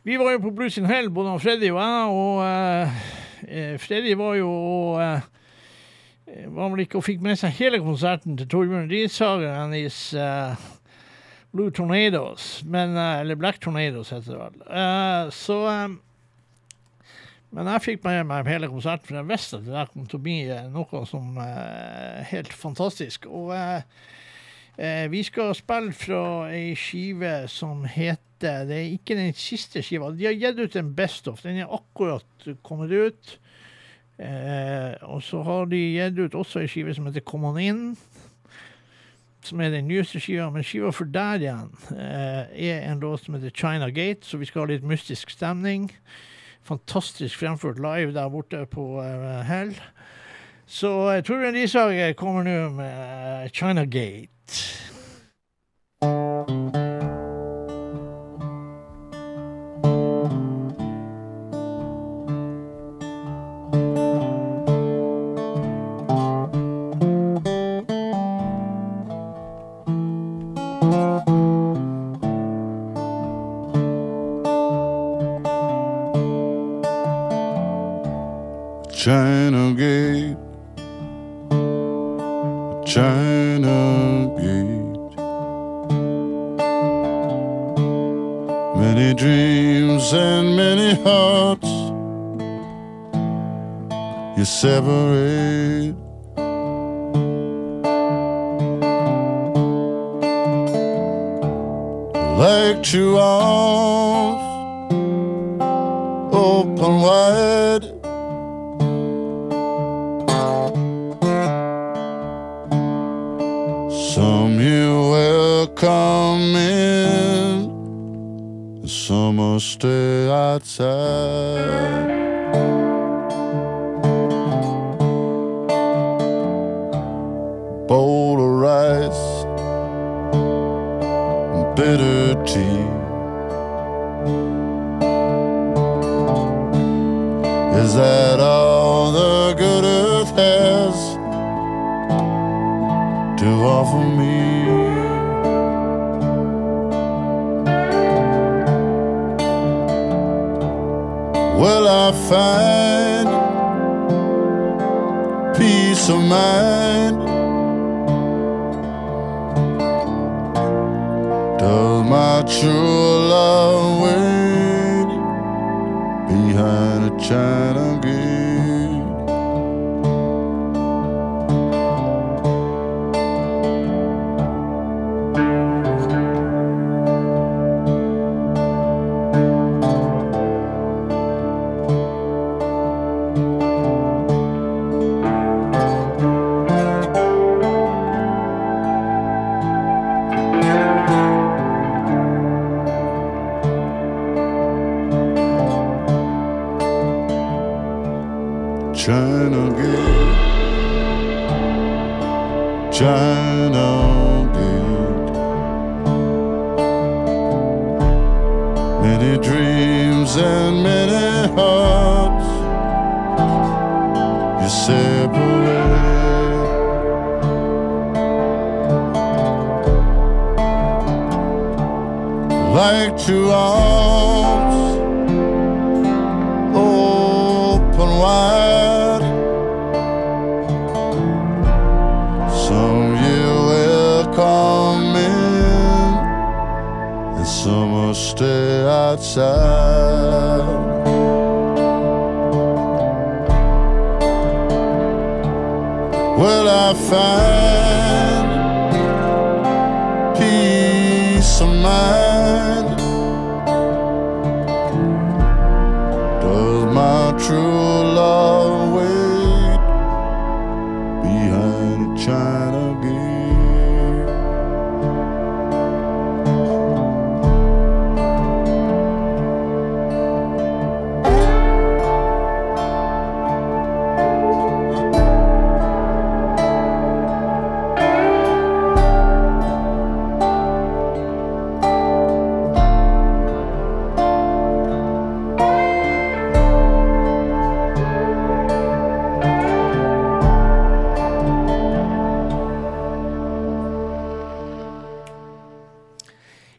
vi var jo på Blues in Hell, både Freddy og jeg, og eh, eh, Freddy var jo og eh, var vel ikke og fikk med seg hele konserten til Torbjørn Rishagen his eh, Blue Tornadoes, men, eh, eller Black Tornadoes heter det vel. Uh, så um, men jeg fikk med meg hele konserten, for jeg visste at det der kom til å bli noe som er helt fantastisk. Og uh, vi skal spille fra ei skive som heter Det er ikke den siste skiva. De har gitt ut en Best of. Den er akkurat kommet ut. Og så har de gitt ut også ei skive som heter Come On In. Som er den nyeste skiva. Men skiva for der igjen eh, er en låt som heter China Gate, så vi skal ha litt mystisk stemning fantastisk fremført live der borte på uh, Hell. Så Torbjørn Risager kommer nå med China Gate. You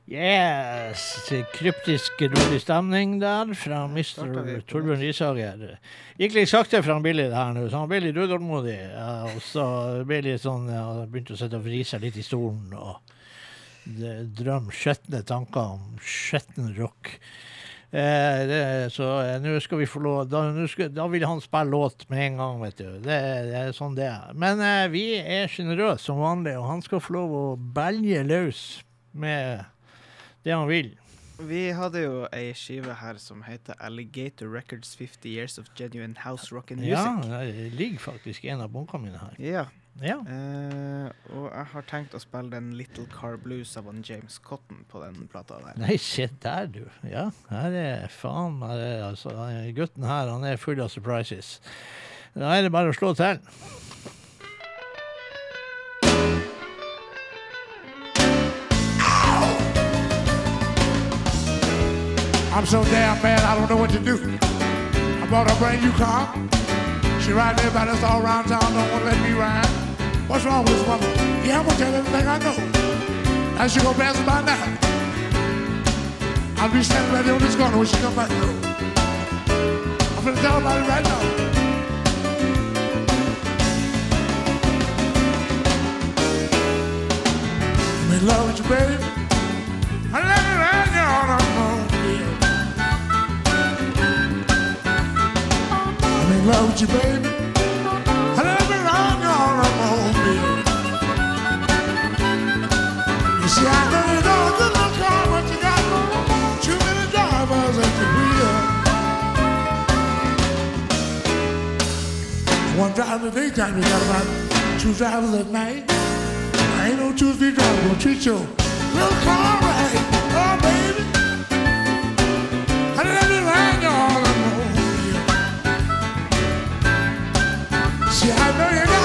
Yes! Kryptisk, rolig stemning der fra Mr. Torbjørn Rishager. Gikk litt sakte for Billy det her nå, så han ble litt utålmodig. Og så ble litt sånn, ja, begynte å sitte og vri seg litt i stolen og drømme skjetne tanker om skjetten rock. Eh, det, så eh, nå skal vi få lov da, skal, da vil han spille låt med en gang, vet du. Det, det er sånn det er. Men eh, vi er sjenerøse som vanlig, og han skal få lov å belge løs med det han vil. Vi hadde jo ei skive her som heter Alligator Records 50 Years of Genuine House Rock and Ja, det ligger faktisk en av bunkene mine her. Ja. Ja. Eh, og jeg har tenkt å spille den Little Car Blues av han James Cotton på den plata der. Nei, se der, du. Ja, her er faen meg altså. Gutten her, han er full av surprises. Da er det bare å slå til. I'm so damn mad I don't know what to do. I bought a brand new car. She riding everybody that's all around town, don't want to let me ride. What's wrong with this woman? Yeah, I'm gonna tell everything I know. Now she gonna pass by now. I'll be standing right there on this corner when she come back through. I'm gonna tell it right now. I'm in love with you, baby. Yeah. I'm love you, baby. I right you on yeah. You see, I know you know a good little car, but you got too many drivers at the wheel. One driver daytime, you got about two drivers at night. I ain't no two, three drivers gonna treat you little car right. Oh, baby. See, I know you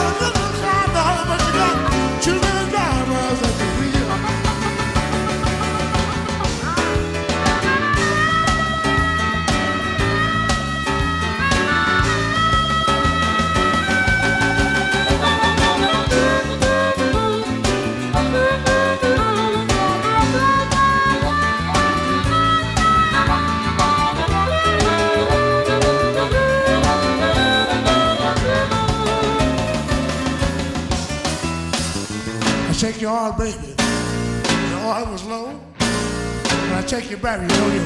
Take your heart, baby. Your heart was low. When I check your battery, oh, you know you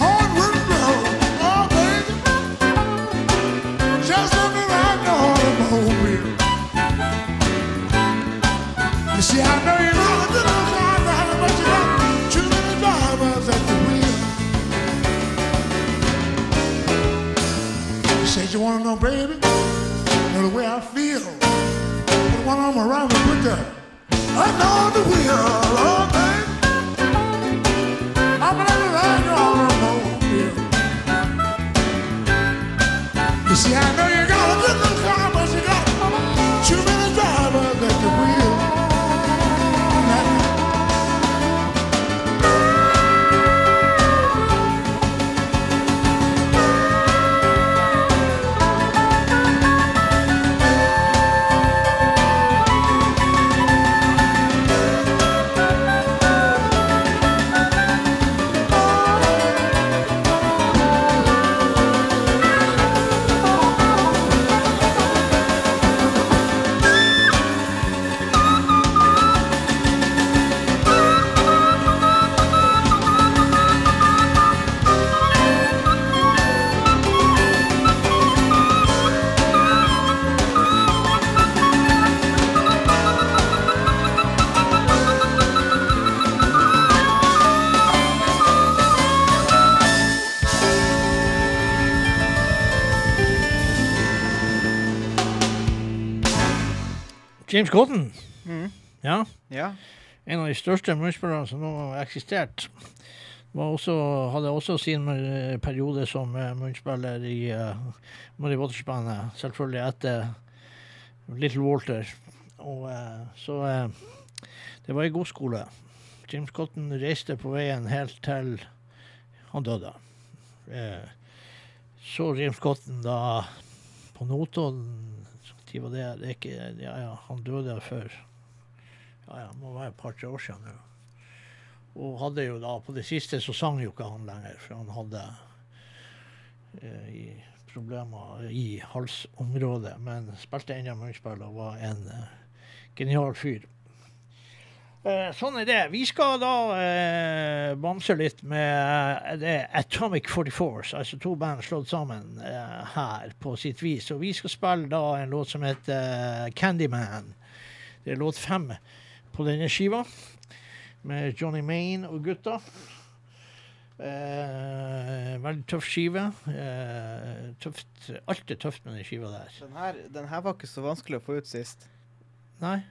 horn would blow. Oh, baby. Just around the heart You see, I know you love a good old but you got too many drivers at the wheel. You said you wanna know, baby, know the way I feel. Put one arm around me, put the see, I know you James Cotton. Mm. Ja. Ja. En av de største munnspillerne som nå har eksistert. Var også, hadde også sin eh, periode som eh, munnspiller i uh, Muddy Waters-bandet. Selvfølgelig etter Little Walter. Og uh, så uh, Det var ei god skole. James Cotton reiste på veien helt til han døde. Uh, så James Cotton da på Notodden Når var det? det er ikke, ja, ja, han døde før ja, ja, må være et par-tre år siden nå. Og hadde jo da, på det siste så sang jo ikke han lenger, for han hadde eh, problemer i halsområdet, men spilte ennå munnspill og var en eh, genial fyr. Eh, sånn er det. Vi skal da eh, bamse litt med eh, det Atomic 44s, altså to band slått sammen eh, her på sitt vis. Og vi skal spille da en låt som heter eh, Candyman. Det er låt fem på denne skiva, med Johnny Maine og gutta. Eh, veldig tøff skive. Eh, tøft. Alt er tøft med den skiva der. Den her, den her var ikke så vanskelig å få ut sist. Nei?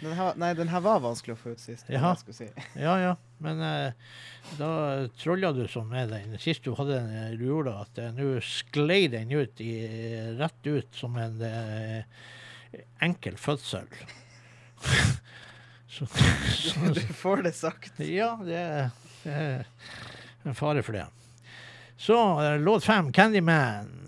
Den her, nei, den her var vanskelig å få ut sist. jeg si. Ja, ja. Men eh, da trolla du sånn med den. Sist du hadde den i Rula, at eh, nå sklei den ut i, rett ut som en eh, enkel fødsel. så, så, Du får det sagt. ja, det det er en fare for det. Så eh, låt fem, 'Candyman'.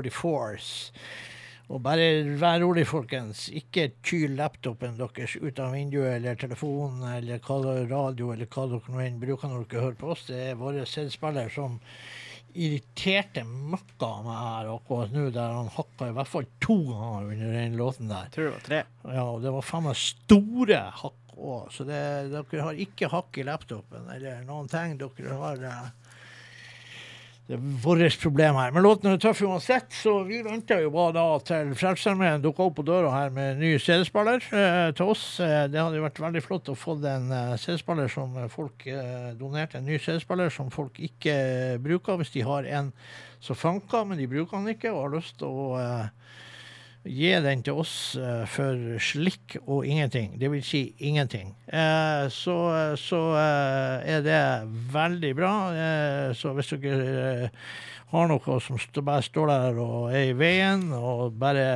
The Atomic 44s. Og bare vær rolig, folkens. Ikke kyl laptopen deres ut av vinduet eller telefonen eller er, radio eller hva dere nå enn bruker når dere hører på oss. Det er våre CD-spiller som irriterte møkka av meg her akkurat nå, der han hakka i hvert fall to ganger under den låten der. Tror det var tre. Ja, og det var faen meg store hakk òg. Så det, dere har ikke hakk i laptopen eller noen ting. Dere har eh, Det er vårt problem her. Men låten er tøff uansett, så vi venter jo bare da til Frelsesarmeen dukker opp på døra her med ny CD-spiller eh, til oss. Eh, det hadde jo vært veldig flott å få en eh, CD-spiller som eh, folk eh, donerte, en ny CD-spiller som folk ikke eh, bruker, hvis de har en som funker, men de bruker den ikke og har lyst til å Gi den til oss eh, for slikk og ingenting. Det vil si ingenting. Eh, så så eh, er det veldig bra. Så hvis dere har noe som bare står der og er i veien, og bare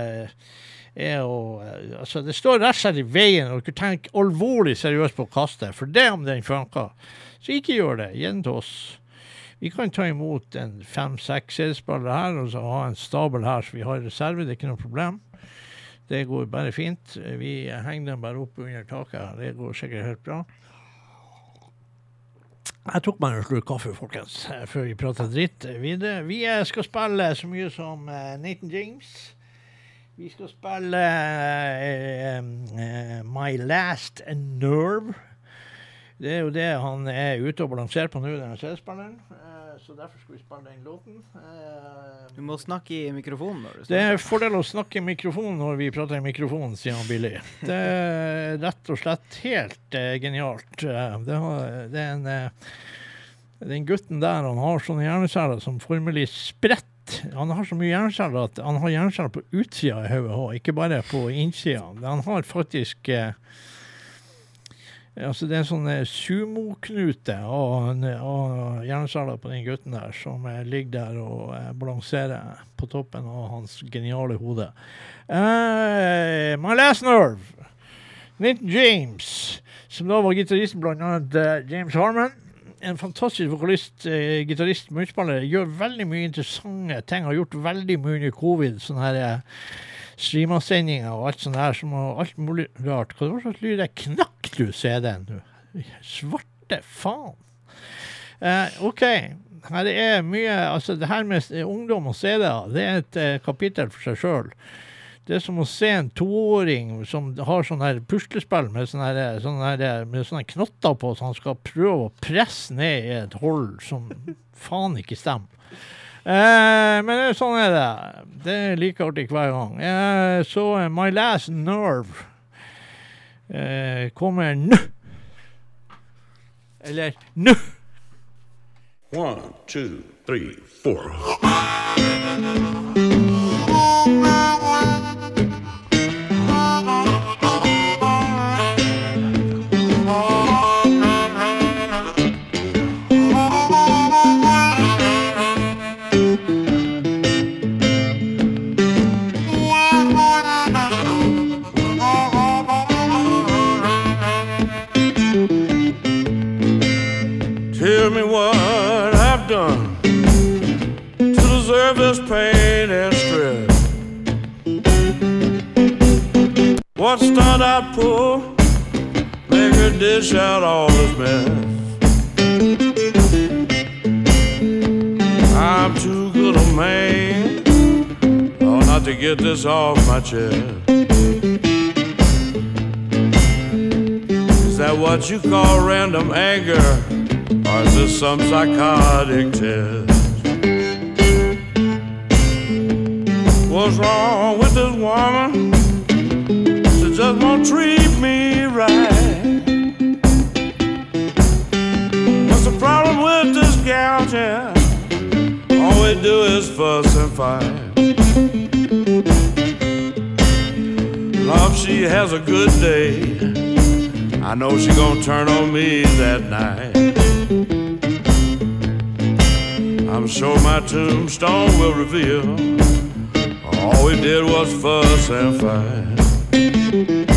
er å Altså, det står rett og slett i veien, og dere tenker alvorlig seriøst på å kaste, for det om den funker. Så ikke gjør det. Gi den til oss. Vi kan ta imot en fem-seks CD-spillere her, og så ha en stabel her, så vi har reserve. Det er ikke noe problem. Det går bare fint. Vi henger dem bare opp under taket. Det går sikkert helt bra. Jeg tok meg en slurk kaffe, folkens, før vi prater dritt videre. Vi eh, skal spille så mye som eh, Nathan James. Vi skal spille eh, My Last Nerve. Det er jo det han er ute og balanserer på nå, denne CD-spilleren. Så derfor skal vi spille den låten. Uh, Du må snakke i mikrofonen når du det er en fordel å snakke i mikrofonen når vi prater i mikrofonen, sier han Billy. Det er rett og slett helt uh, genialt. Eh, det, har, det er en Den gutten der, han har sånne hjerneceller som formelig spredt. Han har så mye hjerneceller at han har hjerneceller på utsida av hodet òg, ikke bare på innsida. Han har faktisk eh, Altså det er en sånn og, og av, av på den gutten der, som eh, ligger der og eh, balanserer på toppen av hans geniale hode. Uh, My Last Nerve. Nathan James, som da var annet eh, James Harmon. En fantastisk vokalist, uh, gitarist, munnspiller. Gjør veldig mye interessante ting. Har gjort veldig mye under covid. sånn her eh, streamersendinger og alt sånt her, som alt mulig rart. Hva var slags lyd? Jeg knakk du CD-en, du? Svarte faen. Eh, OK. Her er mye Altså, det her med ungdom og CD-er, det er et eh, kapittel for seg sjøl. Det er som å se en toåring som har sånn her puslespill med sånne, her, sånne, her, med sånne knotter på, så han skal prøve å presse ned i et hold som faen ikke stemmer. Eh, men sånn er det. Det er like artig hver gang. Eh, så My Last Nerve eh, kommer nå. Eller nå. One, two, three, four. What stunt I pull, make her dish out all this mess. I'm too good a man, oh, not to get this off my chest. Is that what you call random anger? Or is this some psychotic test? What's wrong with this woman? Won't treat me right. What's the problem with this gal, yeah? All we do is fuss and fight. Love, she has a good day. I know she gonna turn on me that night. I'm sure my tombstone will reveal all we did was fuss and fight. Thank you.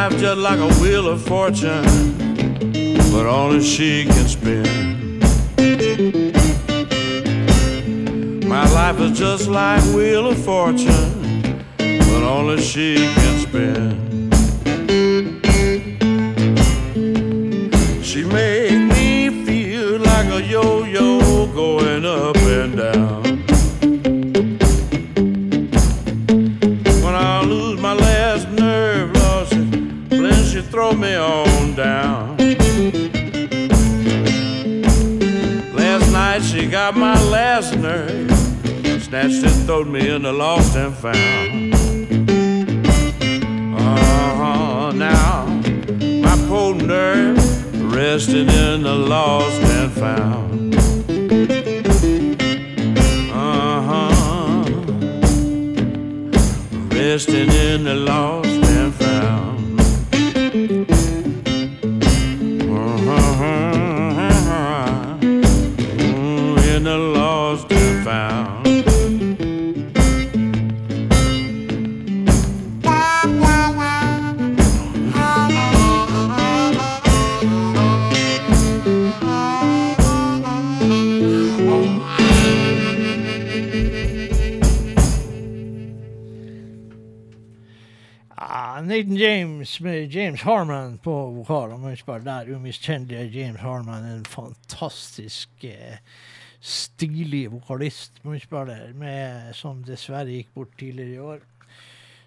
Life just like a wheel of fortune, but only she can spin. My life is just like wheel of fortune, but only she can spin. Snatched and throwed me in the lost and found. Uh-huh, now my poor nerve resting in the lost and found. Uh-huh, resting in the lost James Harman på vokal. Og bare der. Umiskjennelige James Harman. En fantastisk eh, stilig vokalist, med- som dessverre gikk bort tidligere i år.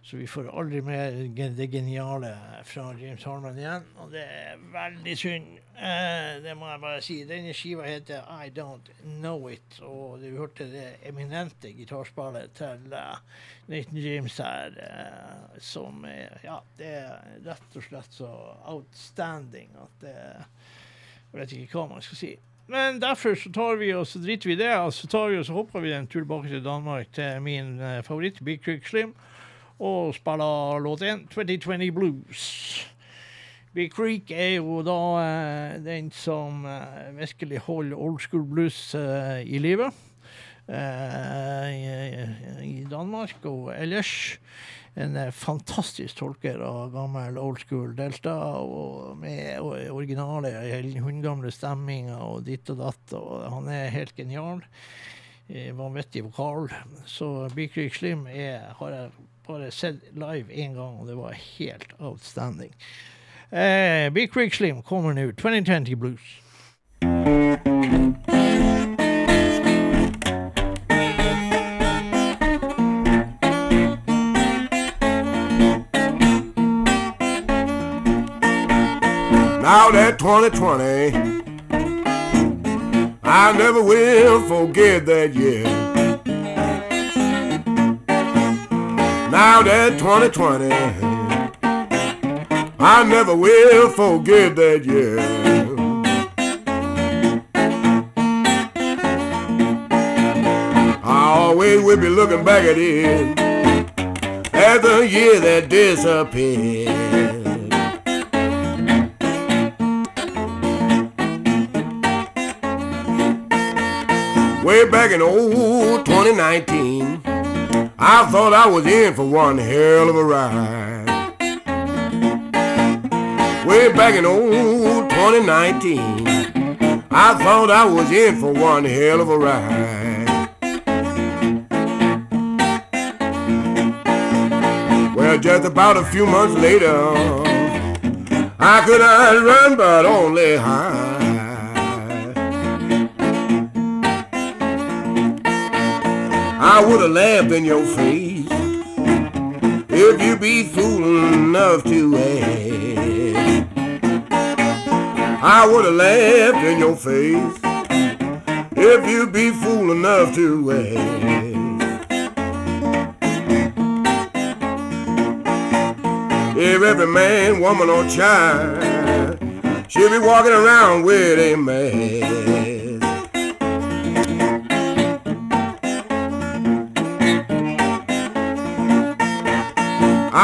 Så vi får aldri mer det geniale fra James Harman igjen, og det er veldig synd. Eh, det må jeg bare si. Denne skiva heter I Don't Know It, og du hørte det eminente gitarspillet til eh, Nathan James her, uh, som er Ja, det er rett og slett så outstanding at det Jeg vet ikke hva man skal si. Men derfor så tar vi og så driter vi i det, og så tar vi og så hopper vi en tur tilbake til Danmark, til min uh, favoritt, Big Quick Slim, og spiller låt 1, 2020 Blues. Big Creek er jo da eh, den som eh, virkelig holder old school blues eh, i live. Eh, i, I Danmark og ellers. En fantastisk tolker av gammel old school Delta, og med originale, hundegamle stemminger og ditt og datt. Og han er helt genial. Vanvittig vokal. Så Big Creek Slim er, har jeg bare sett live én gang, og det var helt outstanding. Eh, Big Creek Slim kommer nå. 2020 Blues. Now that 2020, I never will forget that year. Now that 2020, I never will forget that year. I always will be looking back at it as the year that disappeared. Way back in old 2019, I thought I was in for one hell of a ride. Way back in old 2019, I thought I was in for one hell of a ride. Well, just about a few months later, I could not run but only hide. I would have laughed in your face if you be fool enough to ask. I would have laughed in your face if you be fool enough to ask. If every man, woman, or child should be walking around with a mask.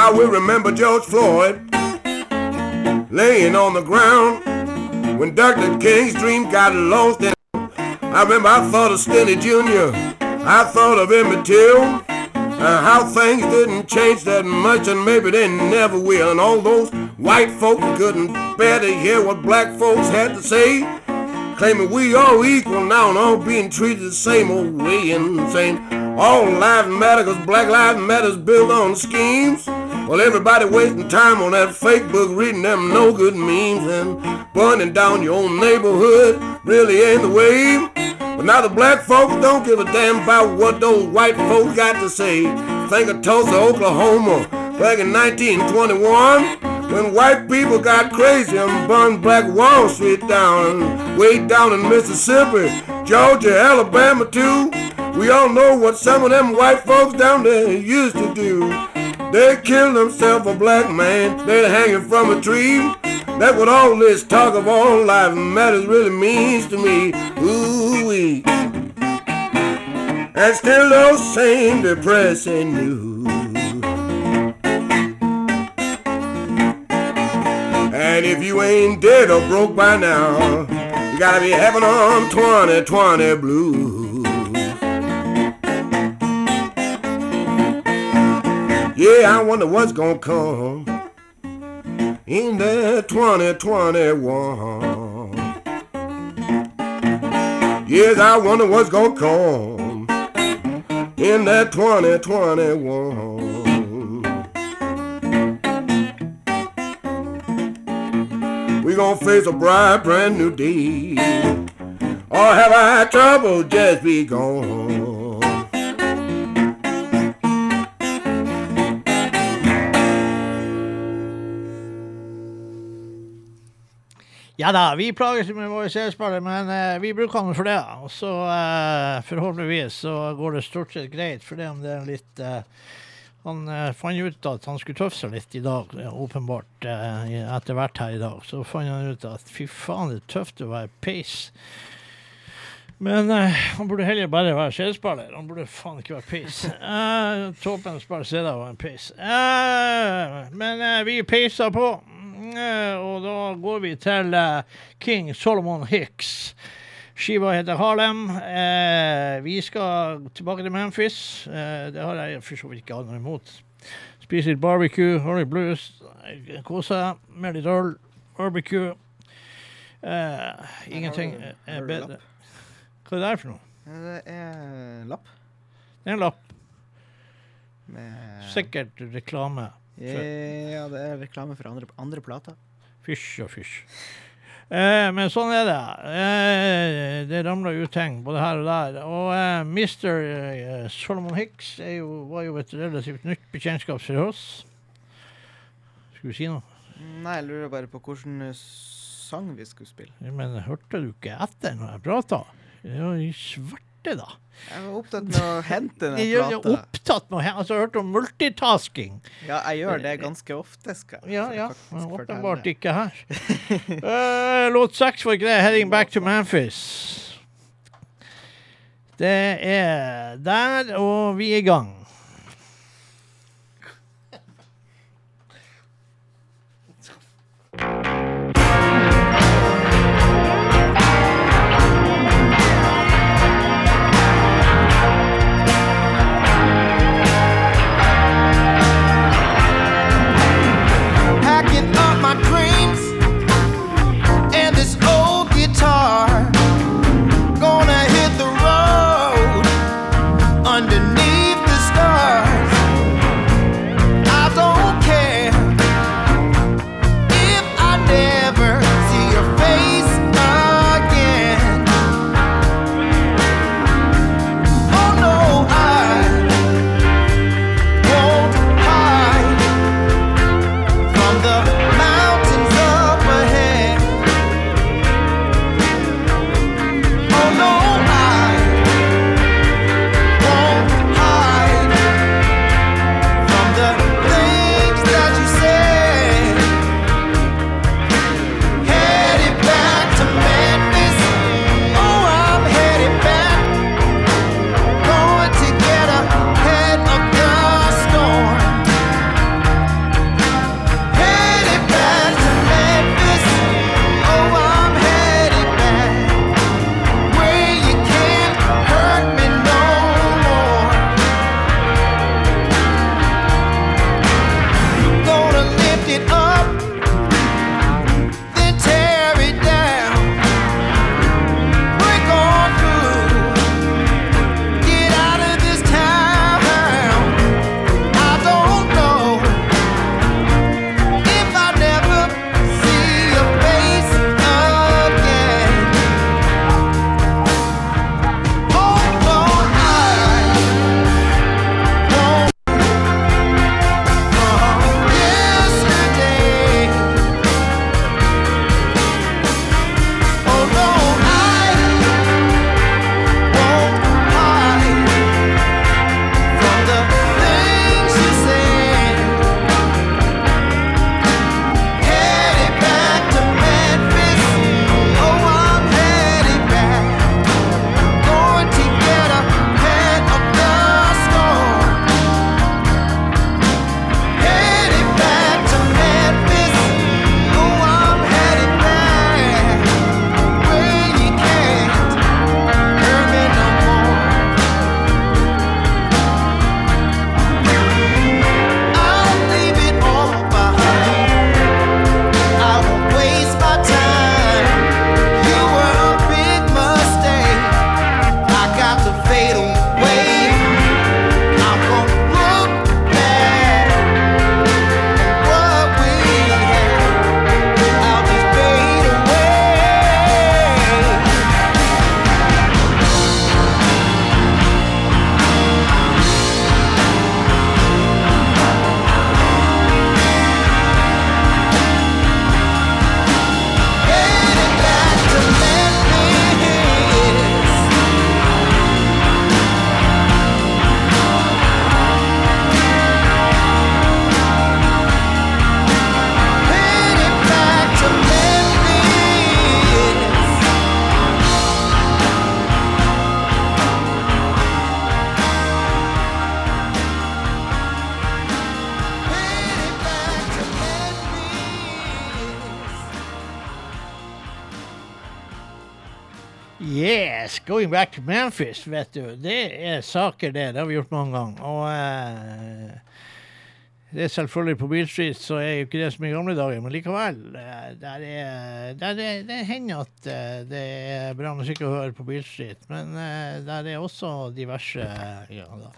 I will remember George Floyd laying on the ground. When Dr. King's dream got lost in I remember I thought of Stenny Jr. I thought of Emmett Till. And how things didn't change that much and maybe they never will. And all those white folks couldn't bear to hear what black folks had to say. Claiming we all equal now and all being treated the same old way and saying all lives matter cause black lives matters built on schemes. Well, everybody wasting time on that fake book reading them no good memes and burning down your own neighborhood really ain't the way. But now the black folks don't give a damn about what those white folks got to say. Think of Tulsa, Oklahoma, back in 1921, when white people got crazy and burned Black Wall Street down, way down in Mississippi, Georgia, Alabama too. We all know what some of them white folks down there used to do. They killed themselves a black man, they're hanging from a tree. That's what all this talk of all life matters really means to me. Ooh wee. And still those same depressing news. And if you ain't dead or broke by now, you gotta be having on 2020 blues. Yeah, I mm-hmm. wonder what's gonna come in that 2021. Yes, I wonder what's gonna come in that 2021. We gonna face a bright, brand new day. Or have I trouble just be gone? Ja da, vi plages med våre CD-spillere, men eh, vi bruker den for det. Og så eh, forhåpentligvis så går det stort sett greit, for det om det er litt eh, Han eh, fant ut at han skulle tøffe seg litt i dag, eh, åpenbart, eh, etter hvert her i dag. Så fant han ut at fy faen, det er tøft å være peis. Men uh, han burde heller bare være CD-spiller. Han burde faen ikke være peis. Uh, Tåpen spiller CD og en peis. Uh, men vi peiser på. Eh, og da går vi til eh, King Solomon Hicks. Skiva heter Harlem. Eh, vi skal tilbake til Memphis. Eh, det har jeg for så vidt ikke annet imot. Spise litt barbecue, høre litt blues, eh, kose med litt øl. Barbecue. Eh, ingenting er bedre. Hva er det der for noe? Det er lapp. Det er en lapp. Med Sikkert reklame. Ja, det er reklame for andre, andre plater. Fysj og fysj. Eh, men sånn er det. Eh, det ramler ut ting både her og der. Og eh, Mr. Eh, Solomon Hicks jo, var jo et relativt nytt bekjentskap for oss. Skulle du si noe? Nei, jeg lurer bare på hvilken sang vi skulle spille. Men hørte du ikke etter når jeg prata? Det var jo svarte, da. Jeg var opptatt med å hente den Jeg er jo opptatt med å hente, altså, jeg hørte om multitasking. Ja, jeg gjør det ganske ofte, skal Ja, jeg ja. åpenbart ikke her. uh, låt seks var grei. 'Heading Back to Memphis'. Det er der, og vi er i gang. Going back to Memphis, vet du. Det er saker, det. Det har vi gjort mange ganger. Og uh, det er selvfølgelig på Beale Street, så er jo ikke det som i gamle dager, men likevel. eh, Der er, der er, det hender at eh, det er bra musikk å høre på Beale Street, men der er også diverse ja, da,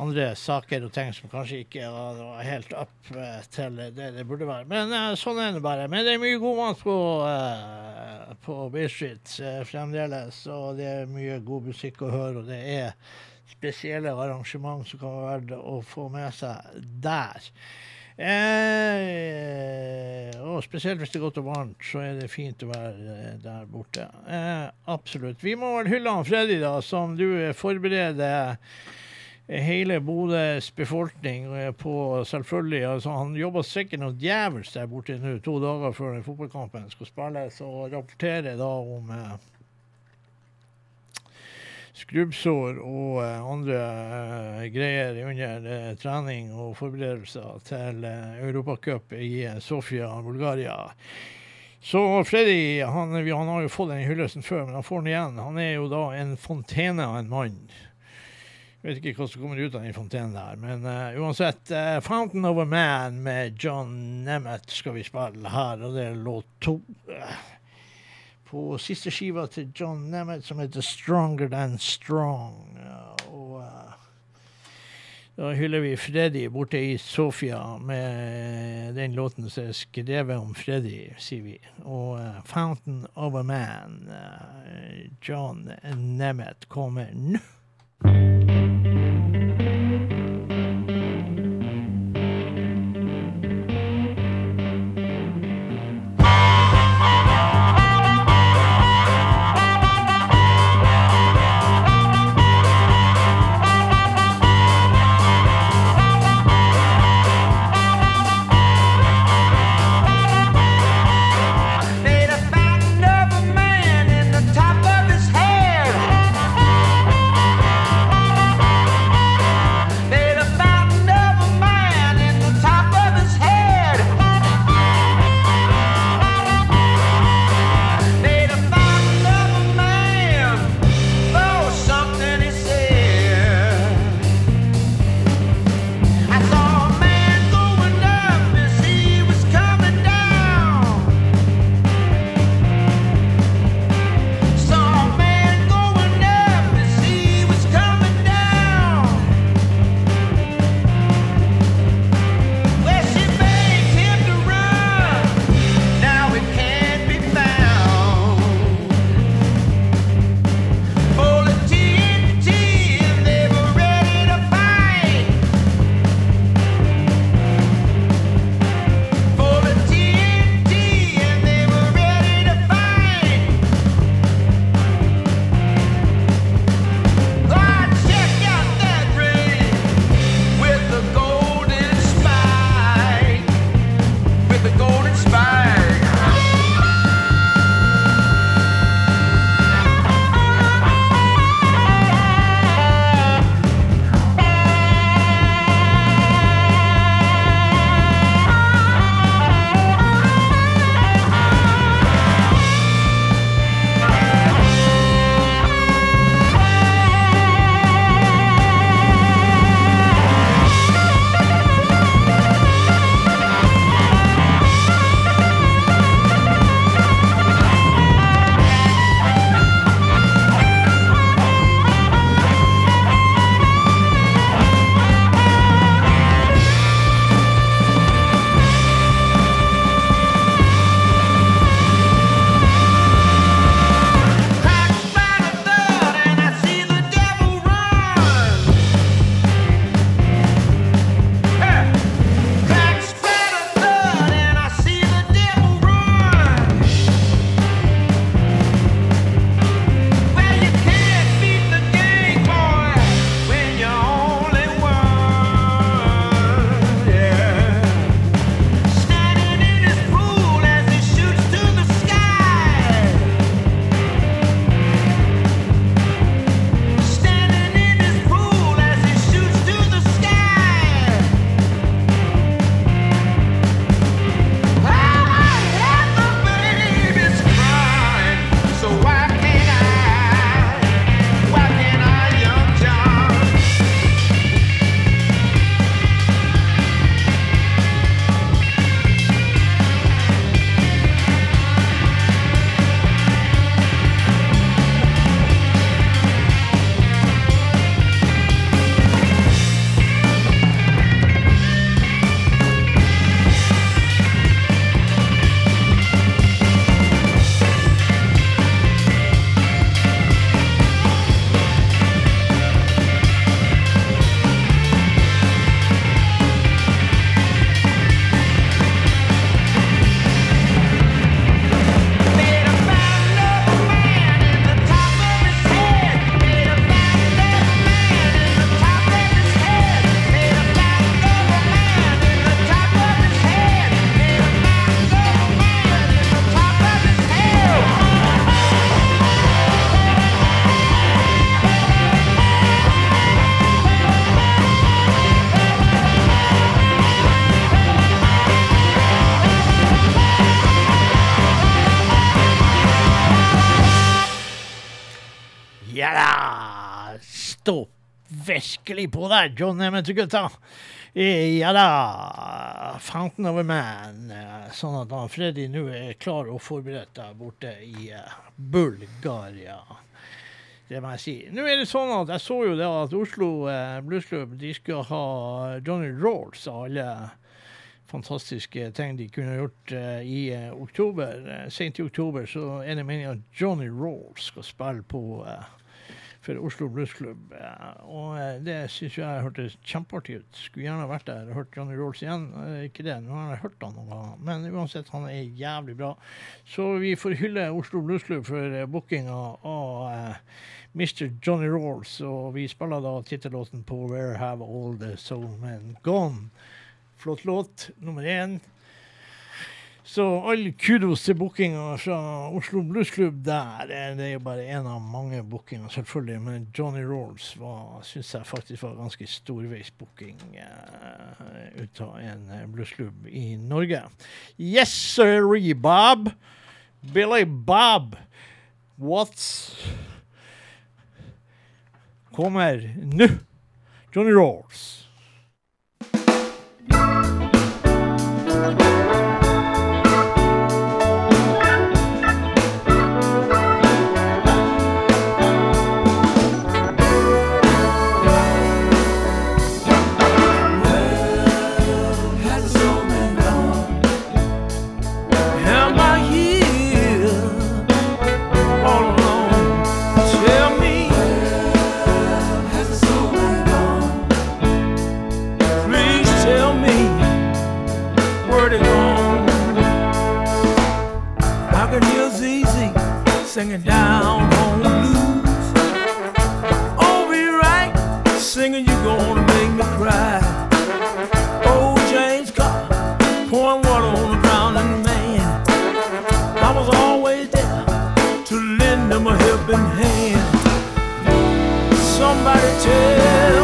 andre saker og ting som kanskje ikke var, helt up eh, til det det burde være. Men eh, sånn er det bare. Men det er mye god mat på, uh, på Beale Street fremdeles, og det er mye god musikk å høre, og det er spesielle arrangement som kan være verdt å få med seg der. Eh, og spesielt hvis det er godt og varmt, så er det fint å være der borte. Eh, absolutt. Vi må vel hylle han Freddy, da, som du forbereder hele Bodøs befolkning på selvfølgelig altså Han jobber sikkert noe djevelsk der borte nå, to dager før den fotballkampen skal spilles, og rapporterer da om eh, skrubbsår og eh, andre eh, greier under eh, trening og forberedelser til eh, Europacup i eh, Sofia, Bulgaria. Så Freddy han, han har jo fått den hyllesten før, men han får den igjen. Han er jo da en fontene av en mann. Jeg vet ikke hva som kommer ut av den fontenen der, men uh, uansett. Uh, 'Fountain of a Man' med John Nemeth skal vi spille her, og det er låt to. Eh, på siste skiva til John Nemeth som heter 'Stronger Than Strong'. Og da hyller vi Freddy borte i Sofia med den låten som er skrevet om Freddy, sier vi. Og 'Fountain of a Man', John Nemeth, kommer nå. Virkelig på deg, John Emmett-gutta. Eh, Ja da. Fountain of a Man. eh, Sånn at han Freddy nå er klar og forberedt der borte i eh, Bulgaria. Det må jeg si. Nå er det sånn at jeg så jo det at Oslo eh, Bluesklubb de skal ha Johnny Rolls og alle fantastiske ting de kunne gjort eh, i eh, oktober. Sent i oktober så er det meningen at Johnny Rolls skal spille på eh, for Oslo Blues Club. og eh, det syns jeg hørtes kjempeartig ut. Skulle gjerne vært der og hørt Johnny Rolls igjen. Eh, ikke det, nå har jeg hørt han noen ganger. Men uansett, han er jævlig bra. Så vi får hylle Oslo Bluesklubb for uh, bookinga av eh, Mr. Johnny Rolls. Og vi spiller da tittellåten på Where Have All The Soul Men Gone. Flott låt, nummer én. Så all kudos til bookinga fra Oslo Bluesklubb der. Eh, Det er jo bare én av mange bookinger, selvfølgelig. Men Johnny Rolls syns jeg faktisk var ganske storveisbooking uh, ut av en eh, bluesklubb i Norge. Yes, sirree, Bob. Billy Bob. What's Kommer nå. Johnny Rolls. Somebody tell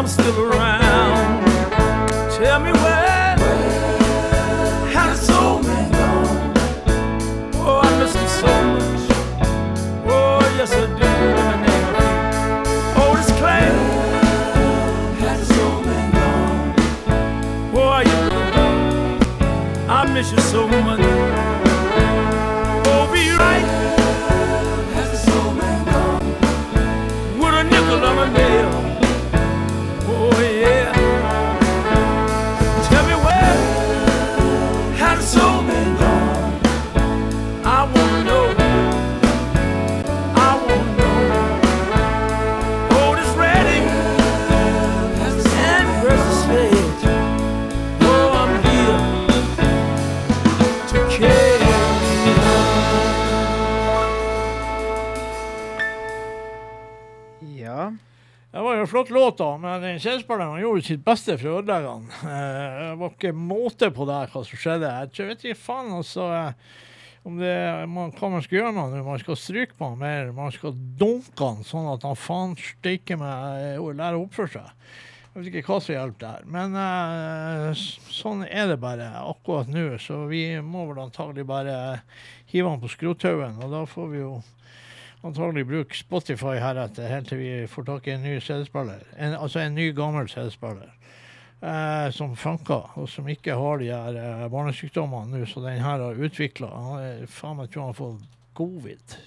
I'm still around. Tell me where, been gone? Oh, I miss him so much. Oh, yes I do. Name. Oh, this gone? Oh, you I miss you so much. Jo flott låt, da, men den kjedespilleren han gjorde sitt beste for å ødelegge han. Eh, Det var ikke måte på det hva som skjedde. Jeg vet ikke faen, altså. eh, Om det, man, hva man skal gjøre nå. nå. Man skal stryke på han mer. Man skal dunke han sånn at han faen steike meg og lærer å oppføre seg. Jeg vet ikke hva som hjelper der. Men eh, sånn er det bare akkurat nå. Så vi må vel antagelig bare hive han på skrothaugen, og da får vi jo antagelig bruke Spotify heretter, helt til vi får tak i en ny CD-spiller. Altså en ny, gammel CD-spiller. Eh, som funker, og som ikke har de her eh, barnesykdommene nå, så den her har utvikla. Faen, meg tror han har fått covid.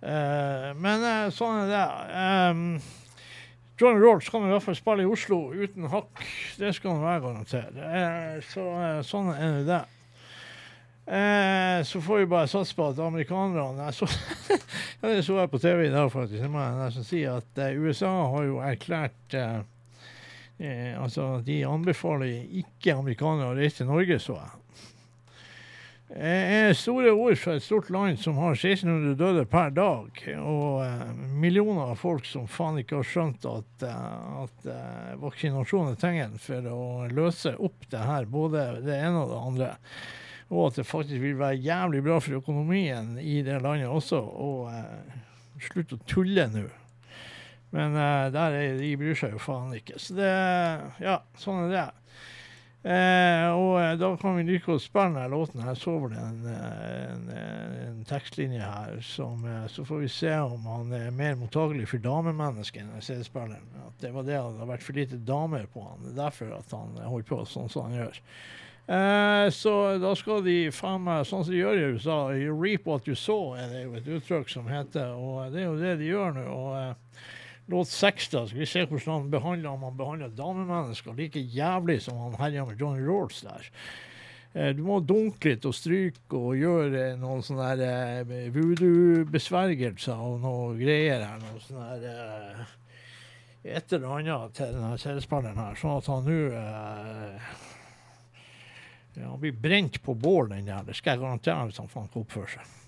Eh, men eh, sånn er det. Um, John Rolls kan i hvert fall spille i Oslo uten hakk. Det skal han være, garantert. Eh, så eh, sånn er det. Eh, så får vi bare satse på at amerikanerne så, Det så jeg på TV i dag, faktisk. Jeg nesten si at eh, USA har jo erklært eh, eh, Altså, de anbefaler ikke amerikanere å reise til Norge, så jeg. Eh, store ord fra et stort land som har 1600 døde per dag, og eh, millioner av folk som faen ikke har skjønt at, eh, at vaksinasjon er tingen for å løse opp det her, både det ene og det andre. Og at det faktisk vil være jævlig bra for økonomien i det landet også. Og eh, slutt å tulle nå. Men eh, der er, de bryr seg jo faen ikke. Så det Ja, sånn er det. Eh, og eh, da kan vi like godt spille denne låten. Jeg så vel en, eh, en, eh, en tekstlinje her, som, så får vi se om han er mer mottagelig for damemennesket enn CD-spilleren. At det var det at det har vært for lite damer på han. Det er derfor at han holder på sånn som han gjør. Eh, så da skal de faen meg, sånn som de gjør i USA, you reap what you saw, er det jo et uttrykk som heter. Og det er jo det de gjør nå. og eh, Låt seks, da. Skal vi se hvordan han behandler om han behandler damemennesker like jævlig som han herja med Johnny Rawls der. Eh, Du må dunke litt og stryke og gjøre noen sånne eh, voodoo-besvergelser og noe greier her. Noe sånn her eh, et eller annet til denne seriespilleren her, sånn at han nå ja, Han blir brent på bål, den der. Det skal jeg garantere hvis han faen oppfører seg.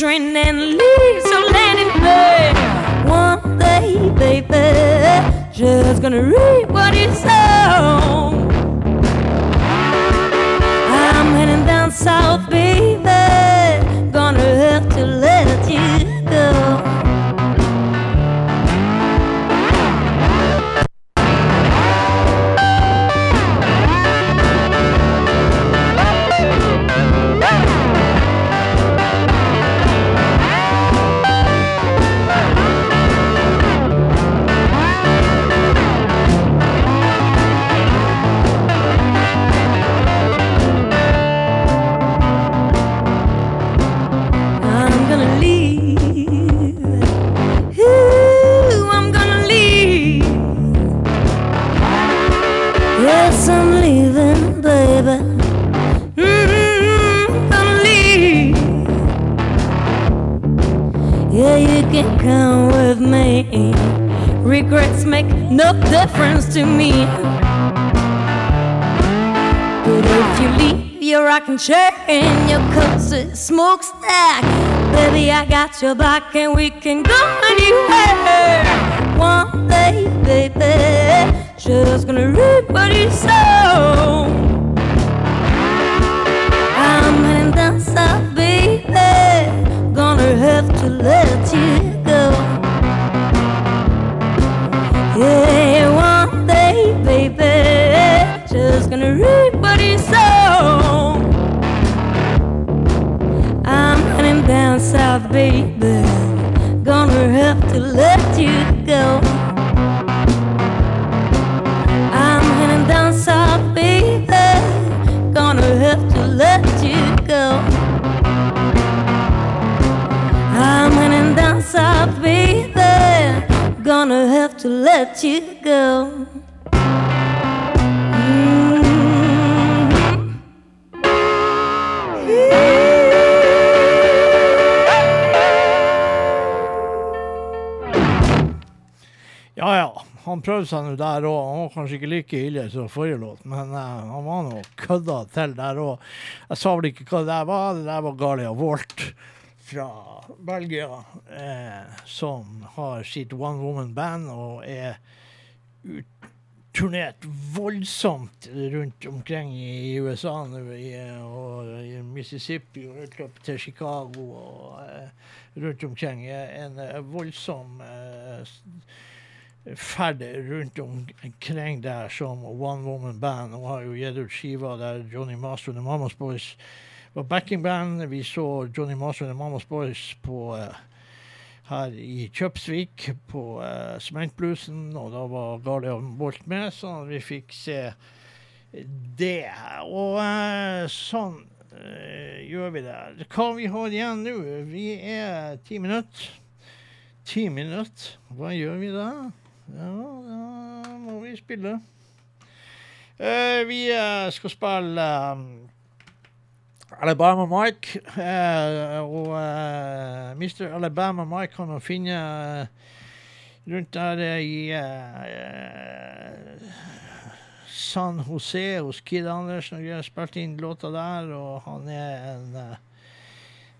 children var kanskje ikke like ille som forrige låt, men uh, han var nå kødda til der òg. Jeg sa vel ikke hva det der var. Det der var Galia Walt fra Belgia, eh, som har sitt one woman band og er turnert voldsomt rundt omkring i USA nå, i, og i Mississippi og helt opp til Chicago og eh, rundt omkring. En eh, voldsom eh, ferd rundt omkring der som one woman band. Og har jo gitt ut skiva der Johnny Master og The Mamas Boys var backingband. Vi så Johnny Master og The Mamas Boys på uh, her i Kjøpsvik på uh, og da var Garlia Bolt med, så vi fikk se det. Og uh, sånn gjør vi det. Hva vi har igjen nå? Vi er ti minutter. Ti minutter. Hva gjør vi da? Ja, da må vi spille. Uh, vi uh, skal spille um, Alabama Mike. og Mr. Alabama Mike kan man finne rundt der i San Jose hos Kid Andersen. og greier. Spilte inn låta der, og han er en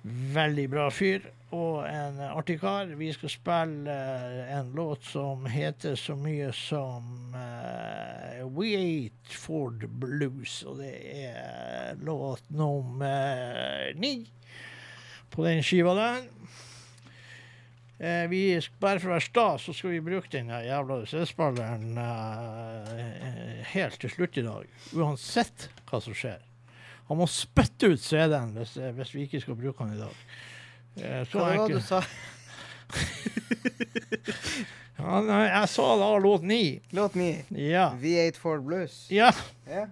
veldig bra fyr og en eh, artig kar. Vi skal spille eh, en låt som heter så mye som uh, We Ate Ford Blues, og det er låt nummer ni på den skiva der. Eh, vi, bare for å være sta, så skal vi bruke den jævla CD-spilleren eh, helt til slutt i dag. Uansett hva som skjer. Han må spytte ut CD-en hvis, eh, hvis vi ikke skal bruke den i dag. Eh, så Hva var det du sa? Ja, nei, jeg sa da låt ni. Låt ni. Ja. V8 Ford Blues. Ja. Ja.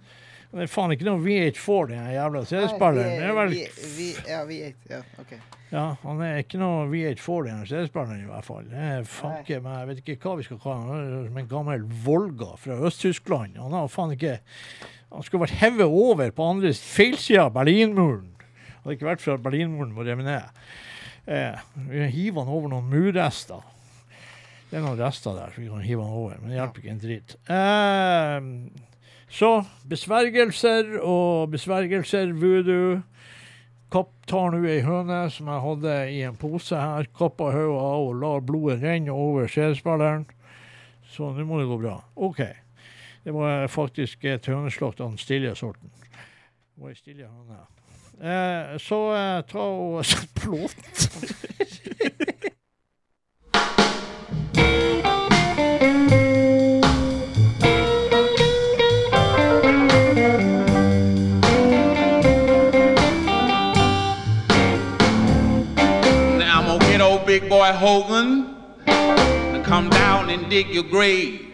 Det er faen ikke noe V8 Ford, den jævla CD-spilleren. Det er vel ja, V8. Ja, OK. Ja, han er ikke noe V8 Ford, den CD-spilleren i hvert fall. Det er fanke meg, jeg vet ikke hva vi skal kalle han. Han som en gammel Volga fra Øst-Tyskland. Han har faen ikke Han skulle vært hevet over på andre feilsida av Berlinmuren. Hadde ikke vært for at Berlinmuren var revet ned. Eh, vi hiver han over noen murrester. Det er noen rester der, så vi kan hive han over. Men det hjelper ikke en dritt. Eh, så besvergelser og besvergelser, voodoo. Kopp tar nå ei høne som jeg hadde i en pose her, kappa hodet av og lar blodet renne over CD-spilleren. Så nå må det gå bra. OK. Det var faktisk et høneslakt av den stille sorten. Det var ei stille høne. Eh, så eh, ta og sett på låten. Now I'm gonna get old big boy Hogan to come down and dig your grave.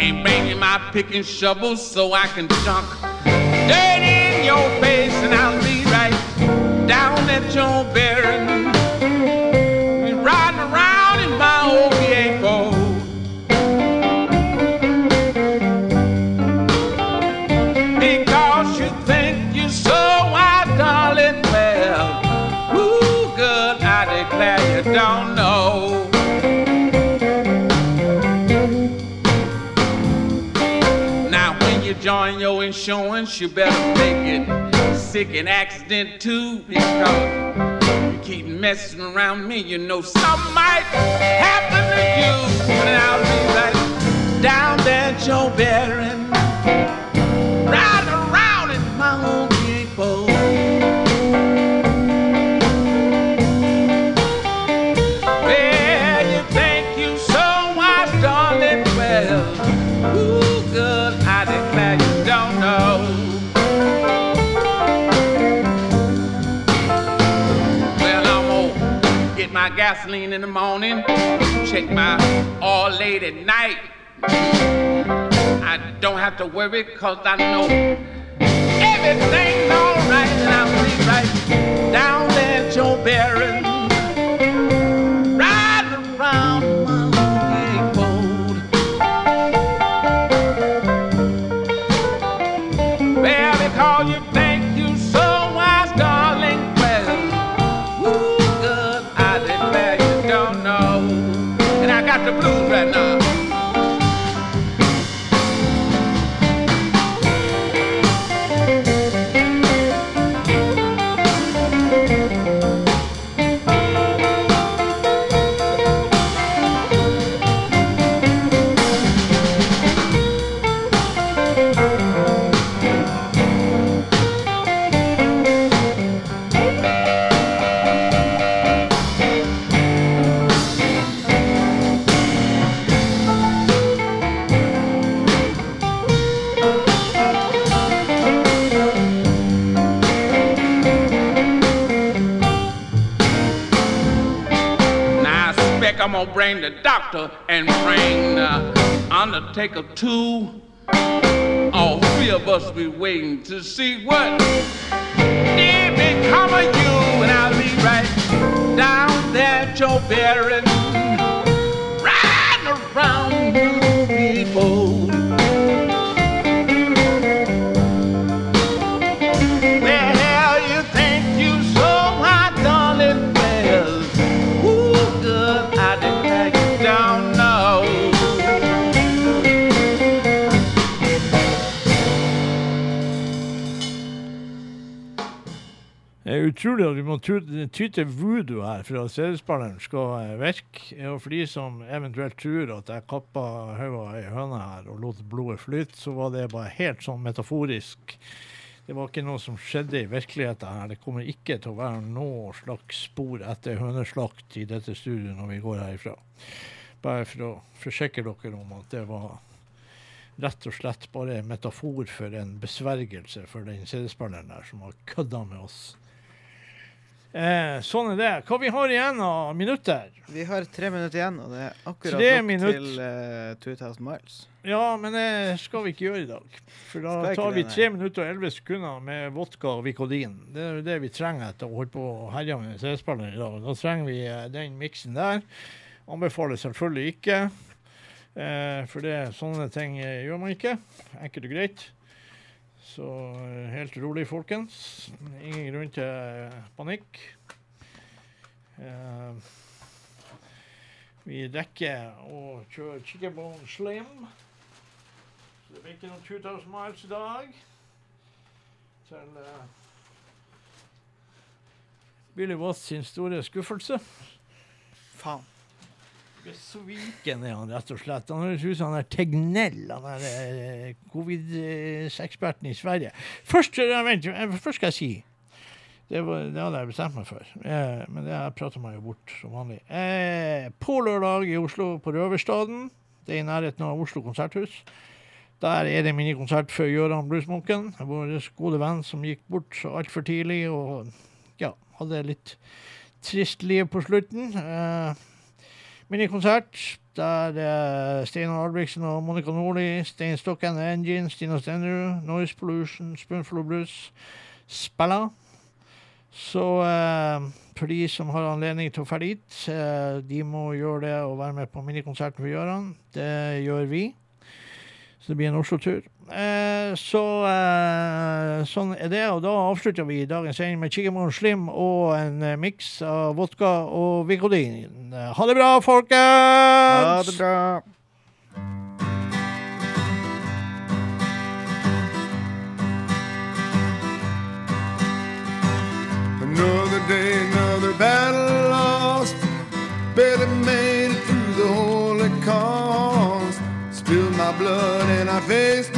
Ain't bringing my pick and shovel so I can chunk dirt in your face, and I'll be right down at your burying. Insurance, you better make it. Sick and accident too, because you keep messing around me, you know something might happen to you. And I'll be right down there, Joe Barron, riding around in my own gasoline in the morning, check my oil late at night. I don't have to worry, cause I know everything's alright, and I'll be right down there, Joe Barron and bring the uh, undertaker too. All three of us be waiting to see what did become of you, and I'll be right down there, Joe Barron, riding around utrolig at vi må ty til voodoo her for at CD-spilleren skal eh, virke. Og for de som eventuelt tror at jeg kappa hodet av ei høne her og lot blodet flyte, så var det bare helt sånn metaforisk. Det var ikke noe som skjedde i virkeligheten her. Det kommer ikke til å være noe slags spor etter høneslakt i dette studioet når vi går herifra. Bare for å forsikre dere om at det var rett og slett bare en metafor for en besvergelse for den CD-spilleren der som har kødda med oss. Eh, sånn er det. Hva vi har igjen av minutter? Vi har tre minutter igjen, og det er akkurat Tre nok minutt. til eh, 2000 miles. Ja, men det skal vi ikke gjøre i dag. For da tar vi tre minutter og elleve sekunder med vodka og Vicodin. Det er jo det vi trenger etter å holde på å herje med CD-spilleren i dag. Da trenger vi eh, den miksen der. Anbefaler selvfølgelig ikke. Eh, for det, sånne ting gjør man ikke. Enkelt og greit. Så eh, helt rolig, folkens. Ingen grunn til eh, panikk. Uh, vi rekker å kjøre chicken bone slim. Så det blir ikke noen 2000 miles i dag. Til uh, Billy Watts sin store skuffelse. Faen. Besviken er han rett og slett. Han høres ut som han er Tegnell, han er eh, covid-eksperten i Sverige. Først, eh, vent, eh, først skal jeg si det, var, det hadde jeg bestemt meg for, eh, men det prater meg jo bort som vanlig. Eh, på lørdag i Oslo, på Røverstaden, det er i nærheten av Oslo konserthus. Der er det minikonsert for Gøran Bluesmunken, vår gode venn som gikk bort altfor tidlig og ja, hadde litt trist liv på slutten. Eh, minikonsert der uh, Steinar Albrigtsen og Monica Nordli, Stein Stokken, Engine, Stina Stenrud, Noise Pollution, Spoonful of Blues spiller. Så uh, for de som har anledning til å dra dit, uh, de må gjøre det og være med på minikonserten for Gøran. Det gjør vi. Så det blir en Oslo-tur. Eh, så eh, sånn er det. Og da avslutter vi dagens sending med Chigamon Slim og en eh, miks av vodka og Vicodin. Ha det bra, folkens! Ha det bra. Another day, another battle lost. Better made it through the holy cause. Spilled my blood and I faced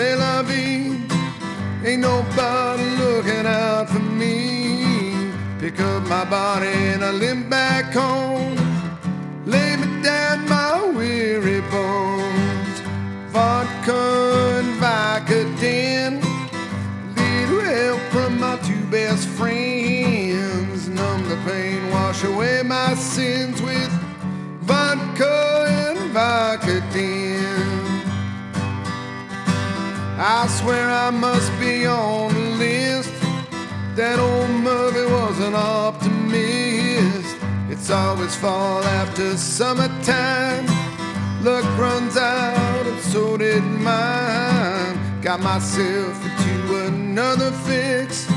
c'est la vie. Ain't nobody looking out for me. Pick up my body and I limp back home. Lay me down my weary bones. Vodka and Vicodin. Little help from my two best friends. Numb the pain, wash away my sins I swear I must be on the list. That old Murphy was an optimist. It's always fall after summertime. Luck runs out, and so did mine. Got myself into another fix.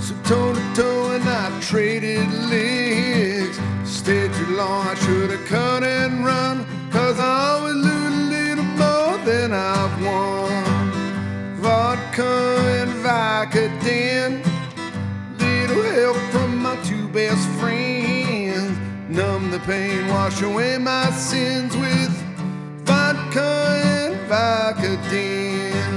So toe to toe, and I traded licks. Stayed too long, I should have cut and run. Cause I always lose a little more than I've won. Vodka and Vicodin. Little help from my two best friends. Numb the pain, wash away my sins with vodka and Vicodin.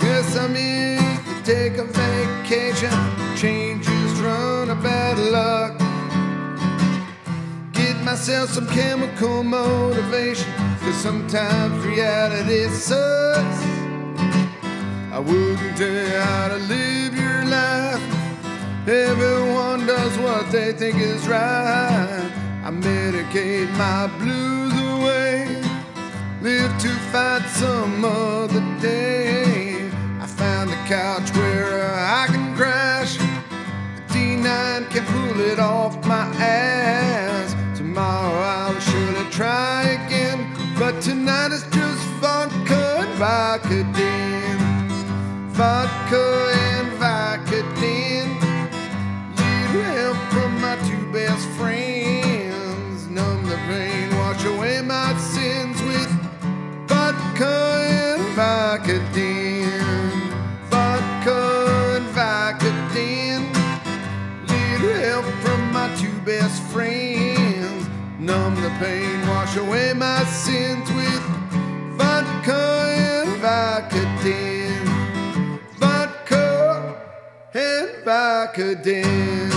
Guess I missed to take a vacation. Changes run a bad luck. Myself some chemical motivation. Cause sometimes reality sucks. I wouldn't tell you how to live your life. Everyone does what they think is right. I medicate my blues away. Live to fight some other day. I found the couch where I can crash. The D9 can pull it off my ass tomorrow I'll surely try again. But tonight is just vodka and vodka, dear. Away my sins with vodka and Vicodin. Vodka and Vicodin.